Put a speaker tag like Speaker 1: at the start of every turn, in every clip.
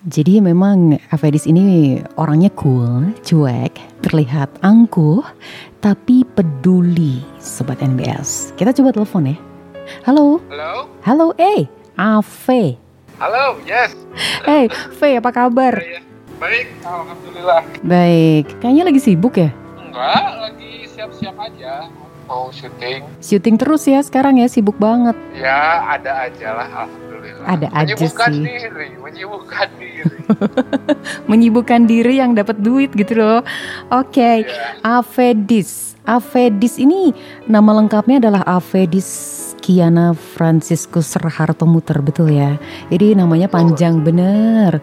Speaker 1: Jadi memang Avedis ini orangnya cool, cuek, terlihat angkuh, tapi peduli Sobat NBS. Kita coba telepon ya. Halo,
Speaker 2: Halo?
Speaker 1: halo, eh, Ave.
Speaker 2: Halo, yes.
Speaker 1: Eh, V, apa kabar?
Speaker 2: Iya. Baik, alhamdulillah.
Speaker 1: Baik, kayaknya lagi sibuk ya?
Speaker 2: Enggak, lagi siap-siap aja. Mau syuting.
Speaker 1: Syuting terus ya sekarang ya, sibuk banget.
Speaker 2: Ya, ada aja lah, alhamdulillah.
Speaker 1: Ada aja
Speaker 2: menyibukkan
Speaker 1: sih.
Speaker 2: diri, menyibukkan diri.
Speaker 1: Menyibukkan diri yang dapat duit gitu loh. Oke,
Speaker 2: Iya.
Speaker 1: Avedis. Avedis ini nama lengkapnya adalah Avedis Kiana Franciscus Raharto Muter, betul ya? Jadi namanya panjang bener.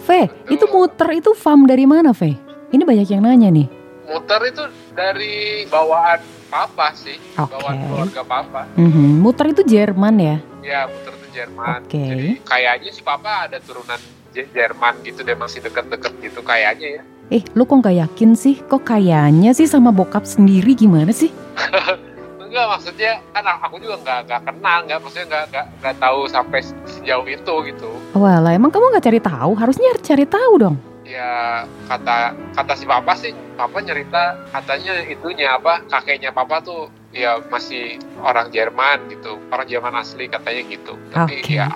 Speaker 1: V, itu muter itu fam dari mana, V? Ini banyak yang nanya nih.
Speaker 2: Muter itu dari bawaan papa sih.
Speaker 1: Oke.
Speaker 2: Bawaan keluarga papa.
Speaker 1: Mhm, Muter itu Jerman ya?
Speaker 2: Ya, muter itu Jerman.
Speaker 1: Oke.
Speaker 2: Jadi kayaknya si papa ada turunan Jerman gitu deh, masih deket-deket gitu kayaknya ya.
Speaker 1: Eh, lu kok nggak yakin sih? Kok kayaknya sih sama bokap sendiri gimana sih?
Speaker 2: Enggak maksudnya kan aku juga nggak nggak kenal nggak maksudnya nggak nggak nggak tahu sampai sejauh itu gitu
Speaker 1: Walah, emang kamu nggak cari tahu? Harusnya cari tahu dong.
Speaker 2: ya kata kata si papa sih papa nyerita katanya itunya apa kakeknya papa tuh ya masih orang Jerman gitu orang Jerman asli katanya gitu tapi
Speaker 1: Oke.
Speaker 2: ya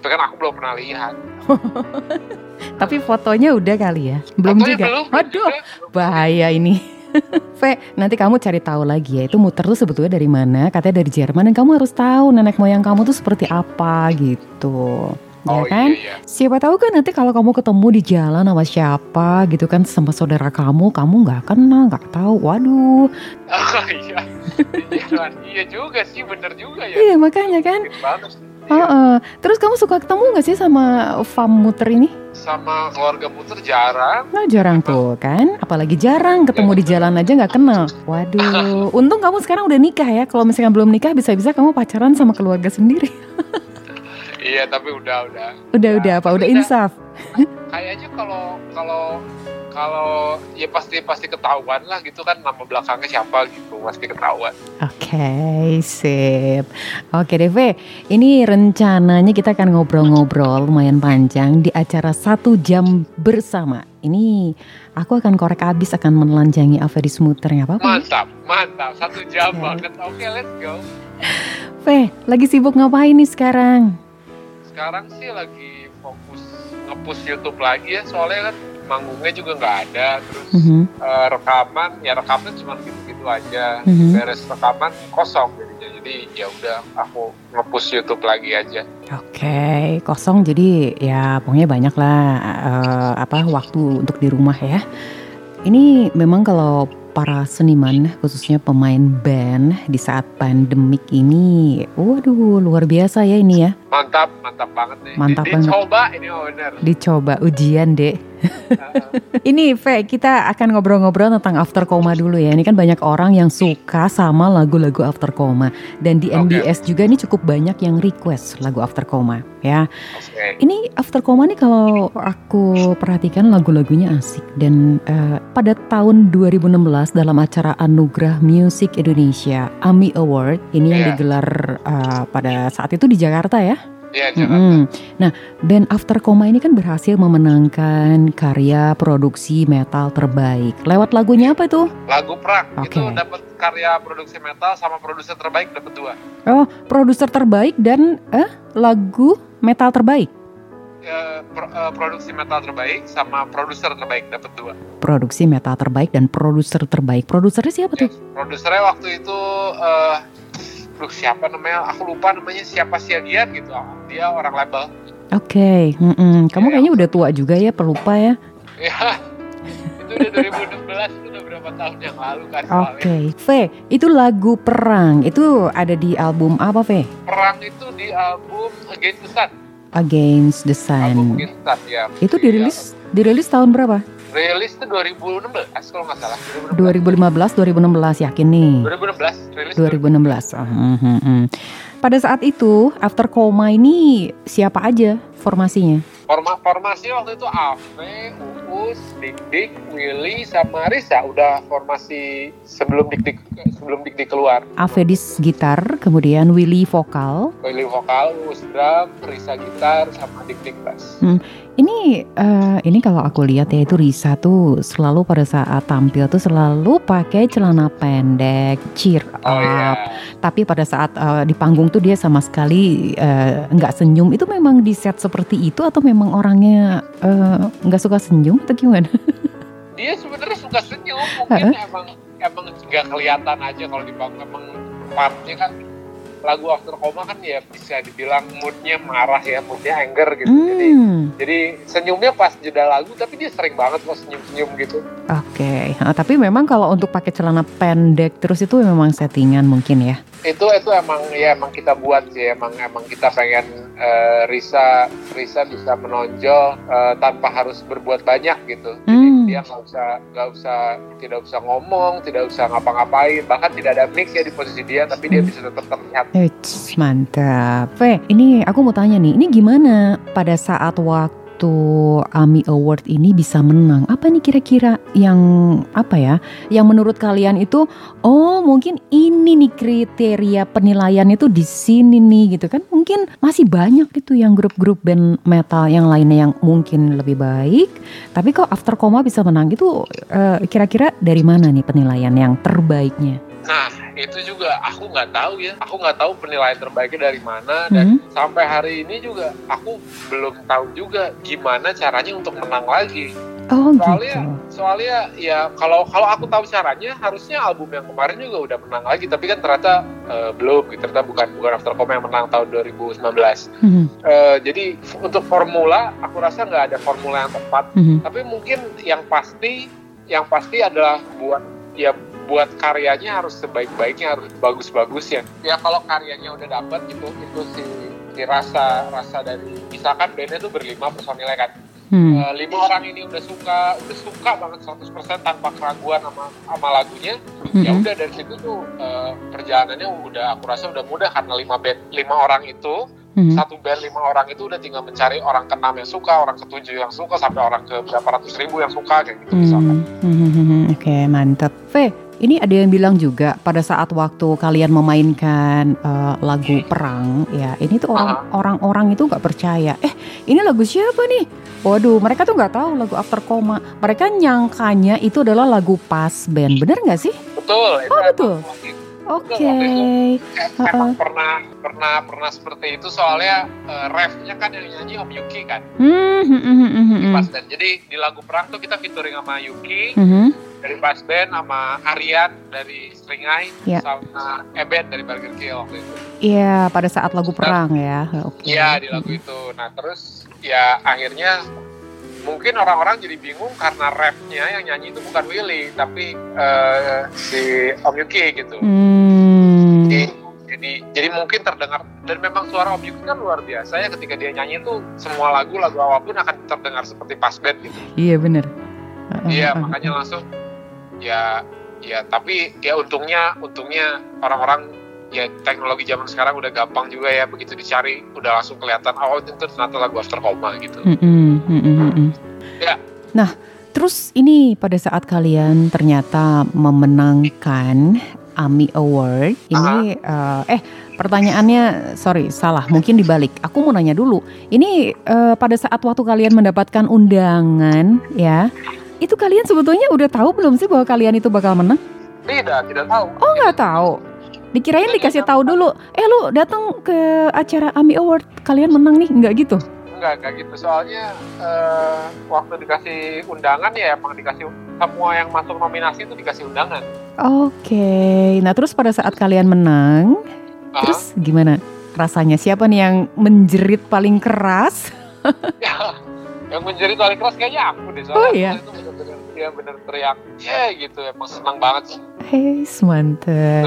Speaker 2: tapi kan aku belum pernah lihat
Speaker 1: Tapi fotonya udah kali ya? Belum
Speaker 2: Fotonya
Speaker 1: juga.
Speaker 2: belum, belum
Speaker 1: Aduh,
Speaker 2: juga.
Speaker 1: bahaya ini. V, nanti kamu cari tahu lagi ya. Itu muter tuh sebetulnya dari mana? Katanya dari Jerman dan kamu harus tahu nenek moyang kamu tuh seperti apa gitu. Ya
Speaker 2: oh
Speaker 1: kan?
Speaker 2: iya iya
Speaker 1: Siapa tahu kan nanti kalau kamu ketemu di jalan sama siapa gitu kan sama saudara kamu, kamu nggak kenal, nggak tahu. Waduh.
Speaker 2: oh, iya iya iya juga sih bener juga ya
Speaker 1: Iya makanya kan. Heeh.
Speaker 2: Iya.
Speaker 1: Terus kamu suka ketemu nggak sih sama fam muter ini?
Speaker 2: sama keluarga muter jarang
Speaker 1: Nah jarang tuh kan, apalagi jarang ketemu di jalan aja nggak kenal. Waduh, untung kamu sekarang udah nikah ya. Kalau misalnya belum nikah bisa-bisa kamu pacaran sama keluarga sendiri.
Speaker 2: iya tapi udah udah
Speaker 1: Udah
Speaker 2: Ya,
Speaker 1: udah apa? Udah insaf.
Speaker 2: kayaknya kalau kalau kalau ya pasti pasti ketahuan lah gitu kan nama belakangnya siapa gitu pasti ketahuan
Speaker 1: Oke, sip. Oke deh, V. Ini rencananya kita akan ngobrol-ngobrol lumayan panjang di acara satu jam bersama. Ini aku akan korek abis akan menelanjangi Avedis Muter nggak apa-apa.
Speaker 2: mantap mantap satu jam
Speaker 1: Oke.
Speaker 2: banget oke let's go
Speaker 1: V, lagi sibuk ngapain nih sekarang?
Speaker 2: Sekarang sih lagi fokus ngepush YouTube lagi ya soalnya kan manggungnya juga nggak ada terus
Speaker 1: Mhm.
Speaker 2: eh, rekaman ya rekaman cuma gitu-gitu aja
Speaker 1: Mhm.
Speaker 2: beres rekaman kosong jadinya jadi ya udah aku ngepush YouTube lagi aja
Speaker 1: Oke, kosong jadi ya pokoknya banyak lah eh, apa waktu untuk di rumah ya. Ini memang kalau para seniman khususnya pemain band di saat pandemik ini, waduh luar biasa ya ini ya.
Speaker 2: Mantap mantap banget nih
Speaker 1: Mantap
Speaker 2: Di-
Speaker 1: banget.
Speaker 2: dicoba ini oh bener
Speaker 1: Dicoba ujian deh. Ini V, kita akan ngobrol-ngobrol tentang After Coma dulu ya. Ini kan banyak orang yang suka sama lagu-lagu After Coma dan di
Speaker 2: Oke.
Speaker 1: NBS juga ini cukup banyak yang request lagu After Coma ya.
Speaker 2: Oke.
Speaker 1: Ini After Coma nih kalau aku perhatikan lagu-lagunya asik dan eh, pada tahun 2016 dalam acara Anugerah Music Indonesia AMI Award ini yang
Speaker 2: Iya.
Speaker 1: digelar eh, pada saat itu di Jakarta ya.
Speaker 2: Jakarta.
Speaker 1: Mm-mm. Nah, band After Coma ini kan berhasil memenangkan karya produksi metal terbaik. Lewat lagunya apa itu?
Speaker 2: Lagu Perang
Speaker 1: Oke.
Speaker 2: itu dapat karya produksi metal sama produser terbaik dapat dua.
Speaker 1: Oh, produser terbaik dan eh lagu metal terbaik.
Speaker 2: Pro- eh, produksi metal terbaik sama produser terbaik dapat dua.
Speaker 1: Produksi metal terbaik dan produser terbaik. Produsernya siapa tuh?
Speaker 2: Yes. Produsernya waktu itu eh Duh, siapa namanya? Aku lupa namanya siapa Siagian gitu. Dia orang label.
Speaker 1: Oke, mm-mm. kamu
Speaker 2: Iya.
Speaker 1: kayaknya udah tua juga ya, pelupa ya.
Speaker 2: Ya. itu udah 2016 itu udah berapa tahun yang lalu kan
Speaker 1: Oke,
Speaker 2: soalnya.
Speaker 1: V, itu lagu perang. Itu ada di album apa, V?
Speaker 2: Perang itu di album Against the Sun.
Speaker 1: Against the
Speaker 2: Album
Speaker 1: Sun.
Speaker 2: Against the Sun ya.
Speaker 1: Itu dirilis dirilis tahun berapa?
Speaker 2: Rilis itu 2016 kalau nggak salah.
Speaker 1: 2015,
Speaker 2: 2016.
Speaker 1: 2016 yakin nih.
Speaker 2: 2016 rilis
Speaker 1: 2016. Oh, hmm, hmm, hmm. Pada saat itu, After Coma ini siapa aja formasinya?
Speaker 2: Forma formasi waktu itu Ave, Uus, Dik Dik, Willy sama Risa udah formasi sebelum Dik Dik sebelum Dik Dik keluar.
Speaker 1: Avedis gitar, kemudian Willy vokal.
Speaker 2: Willy vokal, Uus drum, Risa gitar sama Dik Dik bass.
Speaker 1: Hmm. Ini uh, ini kalau aku lihat ya itu Risa tuh selalu pada saat tampil tuh selalu pakai celana pendek, cheer up.
Speaker 2: Oh iya.
Speaker 1: Tapi pada saat uh, di panggung tuh dia sama sekali uh, nggak senyum. Itu memang di set seperti itu atau memang orangnya uh, nggak suka senyum atau gimana?
Speaker 2: Dia sebenarnya suka senyum, mungkin emang emang nggak kelihatan aja kalau di panggung emang partnya kan lagu After Coma kan ya bisa dibilang moodnya marah ya, moodnya anger gitu.
Speaker 1: Hmm.
Speaker 2: Jadi jadi senyumnya pas jeda lagu, tapi dia sering banget kok senyum-senyum gitu.
Speaker 1: Oke, okay. tapi memang kalau untuk pakai celana pendek terus itu memang settingan mungkin ya?
Speaker 2: Itu itu emang ya emang kita buat sih, emang emang kita pengen uh, Risa Risa bisa menonjol uh, tanpa harus berbuat banyak gitu. Jadi
Speaker 1: Hmm.
Speaker 2: dia nggak usah nggak usah tidak usah ngomong, tidak usah ngapa-ngapain, bahkan tidak ada mix ya di posisi dia, tapi dia
Speaker 1: Hmm.
Speaker 2: bisa tetap terlihat
Speaker 1: Eits, mantap. Fe, ini aku mau tanya nih, ini gimana pada saat waktu AMI Award ini bisa menang? Apa nih kira-kira yang apa ya? Yang menurut kalian itu, oh mungkin ini nih kriteria penilaian itu di sini nih gitu kan? Mungkin masih banyak gitu yang grup-grup band metal yang lainnya yang mungkin lebih baik. Tapi kok After Coma bisa menang itu eh, kira-kira dari mana nih penilaian yang terbaiknya?
Speaker 2: Nah, itu juga aku nggak tahu ya. Aku nggak tahu penilaian terbaiknya dari mana dan
Speaker 1: Hmm?
Speaker 2: sampai hari ini juga aku belum tahu juga gimana caranya untuk menang lagi.
Speaker 1: Oh
Speaker 2: Soalnya
Speaker 1: gitu.
Speaker 2: soalnya ya kalau kalau aku tahu caranya harusnya album yang kemarin juga udah menang lagi tapi kan ternyata eh, belum gitu. Ternyata bukan bukan After yang menang tahun 2019.
Speaker 1: Hmm,
Speaker 2: Eh, jadi untuk formula aku rasa nggak ada formula yang tepat
Speaker 1: hmm,
Speaker 2: tapi mungkin yang pasti yang pasti adalah buat ya buat karyanya harus sebaik-baiknya harus bagus-bagusnya ya kalau karyanya udah dapet gitu itu si si rasa rasa dari misalkan bandnya tuh berlima personilnya kan
Speaker 1: hmm.
Speaker 2: Eh, lima orang ini udah suka udah suka banget 100% tanpa keraguan sama sama lagunya ya
Speaker 1: Mm-mm.
Speaker 2: udah dari situ tuh eh, perjalanannya udah aku rasa udah mudah karena lima band lima orang itu
Speaker 1: Mhm.
Speaker 2: satu band lima orang itu udah tinggal mencari orang keenam yang suka, orang ketujuh yang suka, sampai orang ke berapa ratus ribu yang suka kayak gitu misalkan.
Speaker 1: Hmm, hmm, hmm, hmm. Oke, mantap. V, ini ada yang bilang juga pada saat waktu kalian memainkan eh, lagu perang, ya ini tuh orang orang-orang itu nggak percaya. Eh, ini lagu siapa nih? Waduh, mereka tuh nggak tahu lagu After Coma. Mereka nyangkanya itu adalah lagu pas band. Bener nggak sih?
Speaker 2: Betul.
Speaker 1: Oh, betul.
Speaker 2: itu
Speaker 1: Oke.
Speaker 2: itu.
Speaker 1: Ha-ha.
Speaker 2: Emang pernah pernah pernah seperti itu soalnya eh, refnya kan yang nyanyi Om Yuki kan
Speaker 1: Hmm, hmm, hmm, hmm,
Speaker 2: di
Speaker 1: hmm,
Speaker 2: pas band. Jadi di lagu perang tuh kita featuring sama Yuki
Speaker 1: hmm. Hmm,
Speaker 2: dari pas band sama Aryan dari Stringai
Speaker 1: Ya.
Speaker 2: sama Eben dari Burger Kill waktu itu.
Speaker 1: Iya, pada saat lagu perang ya. Oke.
Speaker 2: Iya di lagu itu. Nah terus ya akhirnya mungkin orang-orang jadi bingung karena rapnya yang nyanyi itu bukan Willy tapi eh, si Om Yuki gitu.
Speaker 1: Hmm.
Speaker 2: Jadi, jadi jadi mungkin terdengar dan memang suara Om Yuki kan luar biasa ya ketika dia nyanyi itu semua lagu lagu apa pun akan terdengar seperti pas band gitu.
Speaker 1: Iya bener.
Speaker 2: Iya
Speaker 1: Ha-ha.
Speaker 2: makanya langsung ya ya tapi ya untungnya untungnya orang-orang ya teknologi zaman sekarang udah gampang juga ya begitu dicari udah langsung kelihatan oh itu ternyata lagu After Coma gitu. Ya.
Speaker 1: Nah, terus ini pada saat kalian ternyata memenangkan AMI Award, ini eh, eh pertanyaannya sorry salah, mungkin dibalik. Aku mau nanya dulu, ini eh, pada saat waktu kalian mendapatkan undangan ya, itu kalian sebetulnya udah tahu belum sih bahwa kalian itu bakal menang?
Speaker 2: Tidak, tidak tahu.
Speaker 1: Oh nggak tahu. Dikirain dikasih tahu dulu. Eh lu datang ke acara AMI Award, kalian menang nih, nggak gitu?
Speaker 2: Enggak, enggak gitu. Soalnya eh, waktu dikasih undangan ya emang dikasih semua yang masuk nominasi itu dikasih undangan.
Speaker 1: Oke, nah terus pada saat kalian menang,
Speaker 2: Ah,
Speaker 1: terus gimana rasanya? Siapa nih yang menjerit paling keras?
Speaker 2: ya, yang menjerit paling keras kayaknya aku deh. Soalnya
Speaker 1: Oh, iya?
Speaker 2: itu dia bener teriak, ya gitu. Emang senang banget sih.
Speaker 1: Hei, mantep.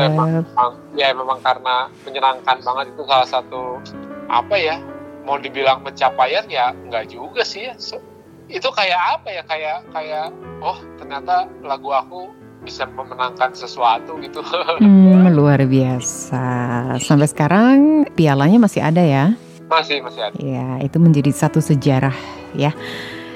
Speaker 2: emang- ya memang karena menyenangkan banget itu salah satu apa ya? Mau dibilang pencapaian ya enggak juga sih ya. So- itu kayak apa ya? Kayak kayak oh ternyata lagu aku bisa memenangkan sesuatu gitu.
Speaker 1: Hmm, luar biasa. Sampai sekarang pialanya masih ada ya?
Speaker 2: Masih masih ada.
Speaker 1: Ya, itu menjadi satu sejarah ya.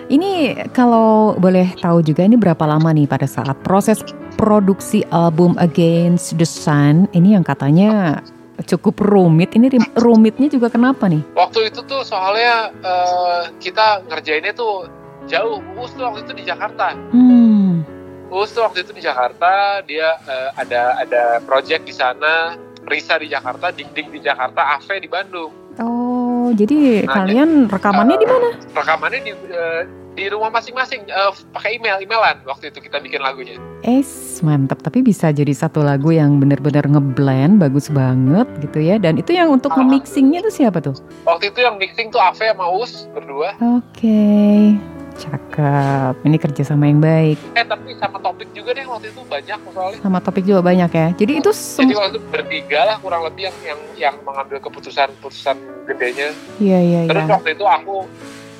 Speaker 1: Ini kalau boleh tahu juga ini berapa lama nih pada saat proses produksi album Against the Sun ini yang katanya cukup rumit. Ini rumitnya juga kenapa nih?
Speaker 2: Waktu itu tuh soalnya eh, kita ngerjainnya tuh jauh. Uus tuh waktu itu di Jakarta.
Speaker 1: Hmm.
Speaker 2: Uus tuh waktu itu di Jakarta. Dia eh, ada ada project di sana. Risa di Jakarta, Dik Dik di Jakarta, Ave di Bandung.
Speaker 1: Oh, jadi
Speaker 2: Nah,
Speaker 1: kalian rekamannya di mana?
Speaker 2: Rekamannya di eh, di rumah masing-masing eh, pakai email emailan waktu itu kita bikin lagunya.
Speaker 1: Es mantap, tapi bisa jadi satu lagu yang benar-benar ngeblend, bagus banget gitu ya. Dan itu yang untuk
Speaker 2: Ah.
Speaker 1: nge-mixingnya tuh siapa tuh?
Speaker 2: Waktu itu yang mixing tuh Ave sama Uus berdua.
Speaker 1: Oke, cakep. Ini kerjasama yang baik.
Speaker 2: Eh tapi sama topik juga deh waktu itu banyak soalnya.
Speaker 1: Sama topik juga banyak ya. Jadi itu
Speaker 2: Jadi
Speaker 1: sem-
Speaker 2: waktu itu bertiga lah kurang lebih yang yang, yang mengambil keputusan-keputusan gedenya.
Speaker 1: Iya iya
Speaker 2: Terus
Speaker 1: iya.
Speaker 2: waktu itu aku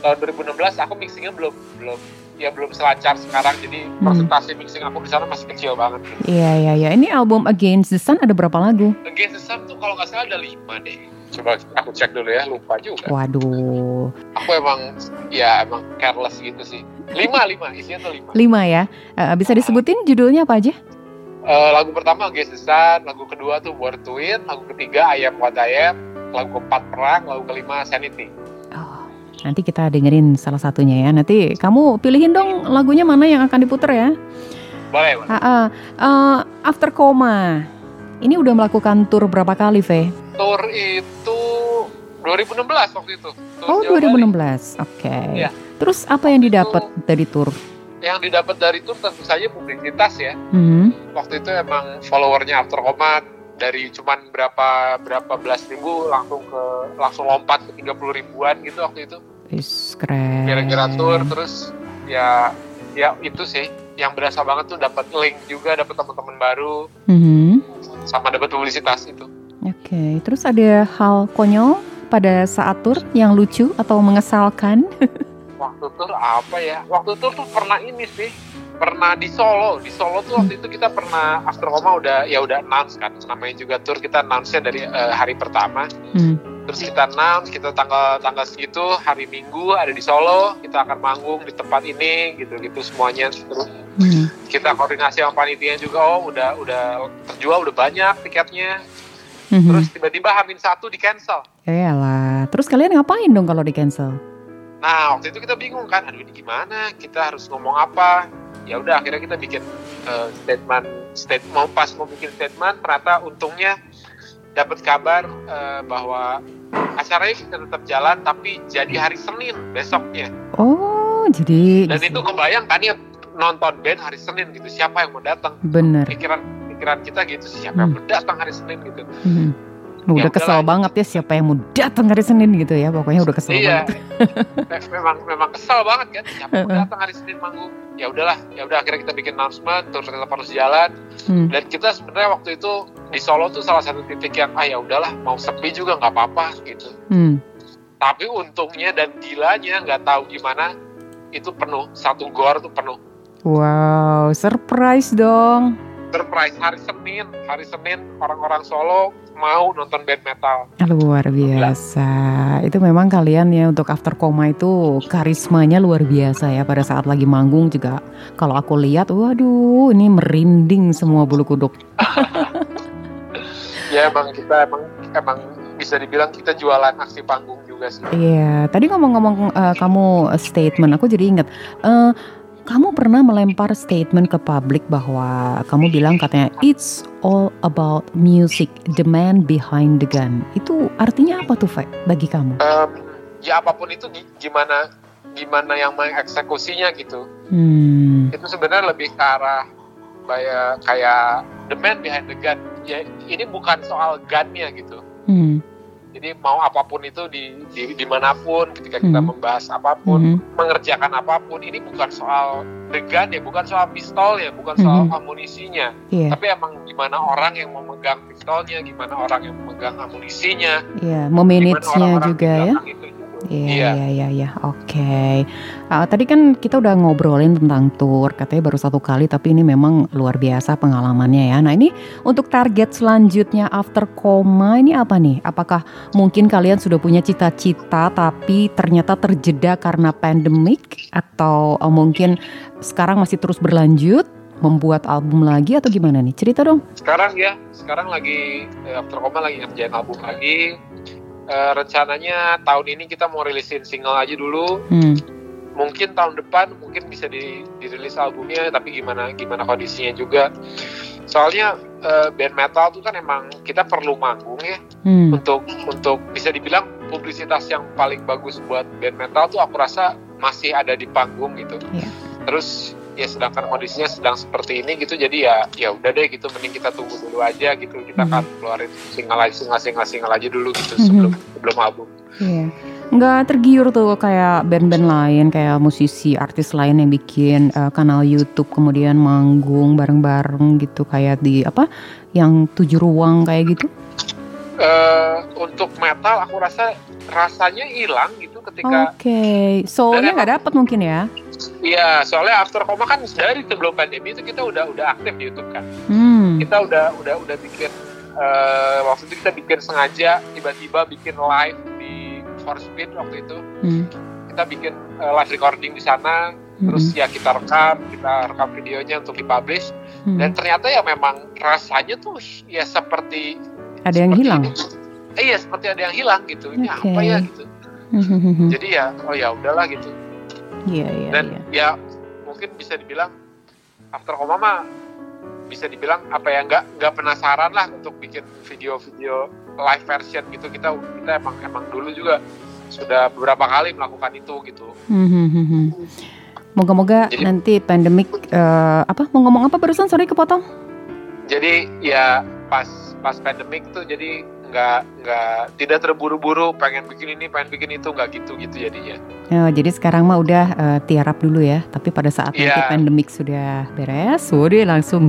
Speaker 2: tahun 2016 aku mixingnya belum belum ya belum selancar sekarang. Jadi
Speaker 1: Hmm.
Speaker 2: persentase mixing aku di sana masih kecil banget.
Speaker 1: Iya iya iya. Ini album Against the Sun ada berapa lagu?
Speaker 2: Against the Sun tuh kalau nggak salah ada lima deh. Coba aku cek dulu ya, lupa juga.
Speaker 1: Waduh,
Speaker 2: Aku emang ya emang careless gitu sih. Lima lima isinya tuh lima.
Speaker 1: lima ya. Eh, bisa disebutin judulnya apa aja?
Speaker 2: Eh, lagu pertama Sun, lagu kedua tuh Born to Win, lagu ketiga I Am What I Am, lagu keempat Perang, lagu kelima Sanity.
Speaker 1: Oh, nanti kita dengerin salah satunya ya. Nanti kamu pilihin dong lagunya mana yang akan diputer ya.
Speaker 2: Boleh, boleh.
Speaker 1: Ah, ah. Eh, After Coma. Ini udah melakukan tour berapa kali, Ve?
Speaker 2: Tour itu 2016 waktu itu. Tour
Speaker 1: Oh,
Speaker 2: Jawa Bali.
Speaker 1: 2016. Oke.
Speaker 2: Iya.
Speaker 1: Terus apa yang didapat dari tour?
Speaker 2: Yang didapat dari tour tentu saja publisitas ya.
Speaker 1: Hmm.
Speaker 2: Waktu itu emang followernya After Coma dari cuman berapa berapa belas ribu langsung ke langsung lompat ke 30 ribuan gitu waktu itu.
Speaker 1: Is keren.
Speaker 2: Kira-kira tour terus ya ya itu sih yang berasa banget tuh dapat link juga dapat teman-teman baru
Speaker 1: Mhm.
Speaker 2: sama dapat publisitas itu.
Speaker 1: Oke, terus ada hal konyol pada saat tour yang lucu atau mengesalkan?
Speaker 2: Waktu tour apa ya? Waktu tour tuh pernah ini sih, pernah di Solo. Di Solo tuh waktu itu kita pernah after coma udah ya udah announce kan. Namanya juga tour kita announce-nya dari eh, hari pertama.
Speaker 1: Hmm.
Speaker 2: Terus kita announce, kita tanggal tanggal segitu hari Minggu ada di Solo, kita akan manggung di tempat ini gitu-gitu semuanya. Terus
Speaker 1: Hmm.
Speaker 2: kita koordinasi sama panitia juga, oh udah udah terjual udah banyak tiketnya.
Speaker 1: Mhm.
Speaker 2: Terus tiba-tiba Hamin satu di cancel.
Speaker 1: Yalah. Terus kalian ngapain dong kalau di cancel?
Speaker 2: Nah waktu itu kita bingung kan, aduh ini gimana? Kita harus ngomong apa? Ya udah akhirnya kita bikin eh, statement, statement mau pas mau bikin statement, ternyata untungnya dapat kabar eh, bahwa acaranya bisa tetap jalan, tapi jadi hari Senin besoknya.
Speaker 1: Oh, jadi
Speaker 2: Dan itu kebayang kan ya nonton band hari Senin gitu, siapa yang mau datang?
Speaker 1: bener.
Speaker 2: Pikiran pikiran kita gitu, siapa yang mau datang hari Senin gitu.
Speaker 1: Mhm. Udah
Speaker 2: Ya
Speaker 1: kesel banget ya siapa yang mau datang hari Senin gitu ya. Pokoknya udah kesel
Speaker 2: Iya.
Speaker 1: banget.
Speaker 2: Me- memang memang kesel banget kan siapa yang mau datang hari Senin manggung ya udahlah ya udah akhirnya kita bikin announcement terus tetap harus jalan
Speaker 1: Hmm.
Speaker 2: dan kita sebenarnya waktu itu di Solo tuh salah satu titik yang ah ya udahlah mau sepi juga nggak apa-apa gitu
Speaker 1: Hmm.
Speaker 2: tapi untungnya dan gilanya nggak tahu gimana itu penuh satu gor tuh penuh
Speaker 1: Wow, surprise dong.
Speaker 2: Surprise hari Senin hari Senin orang-orang Solo mau nonton band metal
Speaker 1: Luar biasa. Itu memang kalian ya untuk after coma itu karismanya luar biasa ya pada saat lagi manggung juga. Kalau aku lihat, waduh, ini merinding semua bulu kuduk.
Speaker 2: ya emang kita emang emang bisa dibilang kita jualan aksi panggung juga sih
Speaker 1: Iya, tadi ngomong-ngomong eh, kamu statement, aku jadi ingat. eh, kamu pernah melempar statement ke publik bahwa kamu bilang katanya it's all about music, the man behind the gun. Itu artinya apa tuh, Fe, bagi kamu?
Speaker 2: Em, ya apa pun itu gi- gimana gimana yang mengeksekusinya gitu.
Speaker 1: Hmm,
Speaker 2: itu sebenarnya lebih ke arah kayak kayak the man behind the gun. Ya ini bukan soal gunnya gitu.
Speaker 1: Hmm,
Speaker 2: jadi mau apa pun itu di, di di mana pun ketika kita
Speaker 1: Hmm.
Speaker 2: membahas apa pun
Speaker 1: hmm,
Speaker 2: mengerjakan apa pun ini bukan soal the gun ya bukan soal pistol ya bukan soal
Speaker 1: Mhm.
Speaker 2: amunisinya
Speaker 1: iya,
Speaker 2: tapi emang gimana orang yang memegang pistolnya gimana orang yang memegang amunisinya gimana
Speaker 1: memanage-nya juga ya.
Speaker 2: itu
Speaker 1: Iya, iya, iya, iya. Oke. Uh, tadi kan kita udah ngobrolin tentang tour, katanya baru satu kali, tapi ini memang luar biasa pengalamannya ya. Nah ini untuk target selanjutnya after koma ini apa nih? Apakah mungkin kalian sudah punya cita-cita, tapi ternyata terjeda karena pandemik, atau uh, mungkin sekarang masih terus berlanjut? membuat album lagi atau gimana nih? Cerita dong.
Speaker 2: Sekarang ya, sekarang lagi eh, After Koma lagi ngerjain album lagi uh, rencananya tahun ini kita mau rilisin single aja dulu. Hmm. Mungkin tahun depan mungkin bisa di, dirilis albumnya, tapi gimana gimana kondisinya juga. Soalnya uh, band metal tuh kan emang kita perlu manggung ya hmm. untuk untuk bisa dibilang publisitas yang paling bagus buat band metal tuh aku rasa masih ada di panggung gitu. Yeah. Terus ya sedangkan kondisinya sedang seperti ini gitu jadi ya ya udah deh gitu mending kita tunggu dulu aja gitu kita akan hmm. keluarin single aja single single single aja dulu gitu hmm. sebelum sebelum album.
Speaker 1: Iya. Nggak tergiur tuh kayak band-band lain kayak musisi artis lain yang bikin uh, kanal YouTube kemudian manggung bareng-bareng gitu kayak di apa yang tujuh ruang kayak gitu?
Speaker 2: Uh, untuk metal aku rasa rasanya hilang gitu ketika.
Speaker 1: Oke, okay. soalnya nggak dapet mungkin ya?
Speaker 2: Iya, soalnya After Koma kan dari sebelum pandemi itu kita udah udah aktif di YouTube kan. Hmm. Kita udah udah udah bikin uh, waktu itu kita bikin sengaja tiba-tiba bikin live di For Speed waktu itu. Hmm. Kita bikin uh, live recording di sana, hmm. terus ya kita rekam, kita rekam videonya untuk dipublish. Hmm. Dan ternyata ya memang rasanya tuh ya seperti
Speaker 1: ada yang seperti hilang.
Speaker 2: Eh, iya, seperti ada yang hilang gitu. Ini okay. apa ya gitu. Hmm, hmm, hmm, Jadi ya, oh ya udahlah gitu
Speaker 1: Iya, iya,
Speaker 2: Dan iya. ya mungkin bisa dibilang After Koma mah bisa dibilang apa ya nggak nggak penasaran lah untuk bikin video-video live version gitu kita kita emang emang dulu juga sudah beberapa kali melakukan itu gitu.
Speaker 1: Hmm, Moga-moga nanti pandemik uh, apa mau ngomong apa barusan sorry kepotong.
Speaker 2: Jadi ya pas pas pandemik tuh jadi nggak nggak tidak terburu-buru pengen bikin ini pengen bikin itu nggak gitu gitu jadinya.
Speaker 1: Oh, jadi sekarang mah udah uh, tiarap dulu ya. Tapi pada saat yeah. nanti pandemik sudah beres sudah langsung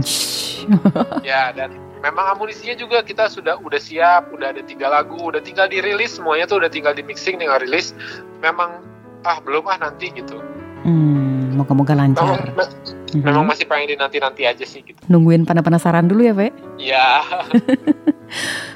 Speaker 2: ya dan memang amunisinya juga kita sudah udah siap udah ada tiga lagu udah tinggal dirilis semuanya tuh udah tinggal di mixing tinggal rilis. Memang ah belum ah nanti gitu.
Speaker 1: Hmm, moga-moga lancar.
Speaker 2: Memang, mm-hmm. memang masih pengen di nanti-nanti aja sih gitu
Speaker 1: nungguin pada penasaran dulu ya Pe
Speaker 2: iya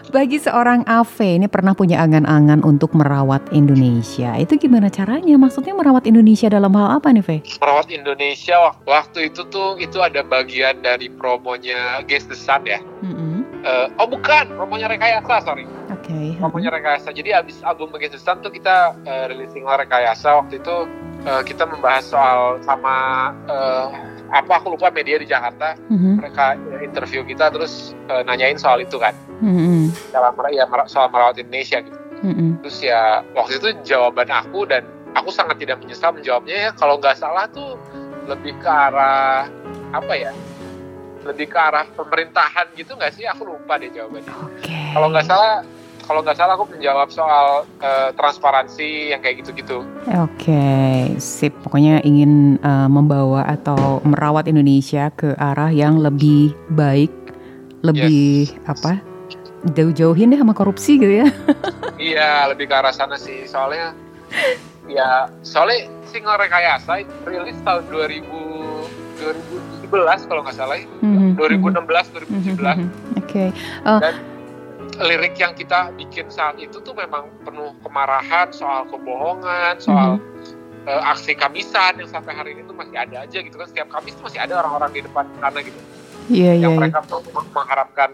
Speaker 1: Bagi seorang Ave ini pernah punya angan-angan untuk merawat Indonesia. Itu gimana caranya? Maksudnya merawat Indonesia dalam hal apa nih, Ve?
Speaker 2: Merawat Indonesia waktu itu tuh itu ada bagian dari promonya Guess the Sun ya. Mm-hmm. Uh, oh bukan, promonya Rekayasa, sorry.
Speaker 1: Okay.
Speaker 2: Promonya Rekayasa. Jadi abis album the Sun tuh kita uh, releasing Rekayasa waktu itu uh, kita membahas soal sama uh, apa aku lupa media di Jakarta mm-hmm. mereka interview kita terus uh, nanyain soal itu kan mm-hmm. dalam ya soal merawat Indonesia gitu mm-hmm. terus ya waktu itu jawaban aku dan aku sangat tidak menyesal menjawabnya ya kalau nggak salah tuh lebih ke arah apa ya lebih ke arah pemerintahan gitu nggak sih aku lupa deh jawabannya okay. kalau nggak salah kalau nggak salah aku menjawab soal uh, transparansi yang kayak gitu-gitu.
Speaker 1: Oke, okay, sip. Pokoknya ingin uh, membawa atau merawat Indonesia ke arah yang lebih baik, lebih yes. apa? Jauh-jauhin deh sama korupsi gitu ya.
Speaker 2: iya, lebih ke arah sana sih. Soalnya ya, soalnya single rekayasa rilis tahun 2000 2017 kalau nggak salah, mm -hmm. 2016 2017. Mm -hmm.
Speaker 1: Oke. Okay. Uh,
Speaker 2: Dan lirik yang kita bikin saat itu tuh memang penuh kemarahan soal kebohongan, soal mm-hmm. uh, aksi kamisan yang sampai hari ini tuh masih ada aja gitu kan. Setiap Kamis tuh masih ada orang-orang di depan sana gitu.
Speaker 1: Yeah,
Speaker 2: yang
Speaker 1: yeah,
Speaker 2: mereka
Speaker 1: yeah.
Speaker 2: tuh mengharapkan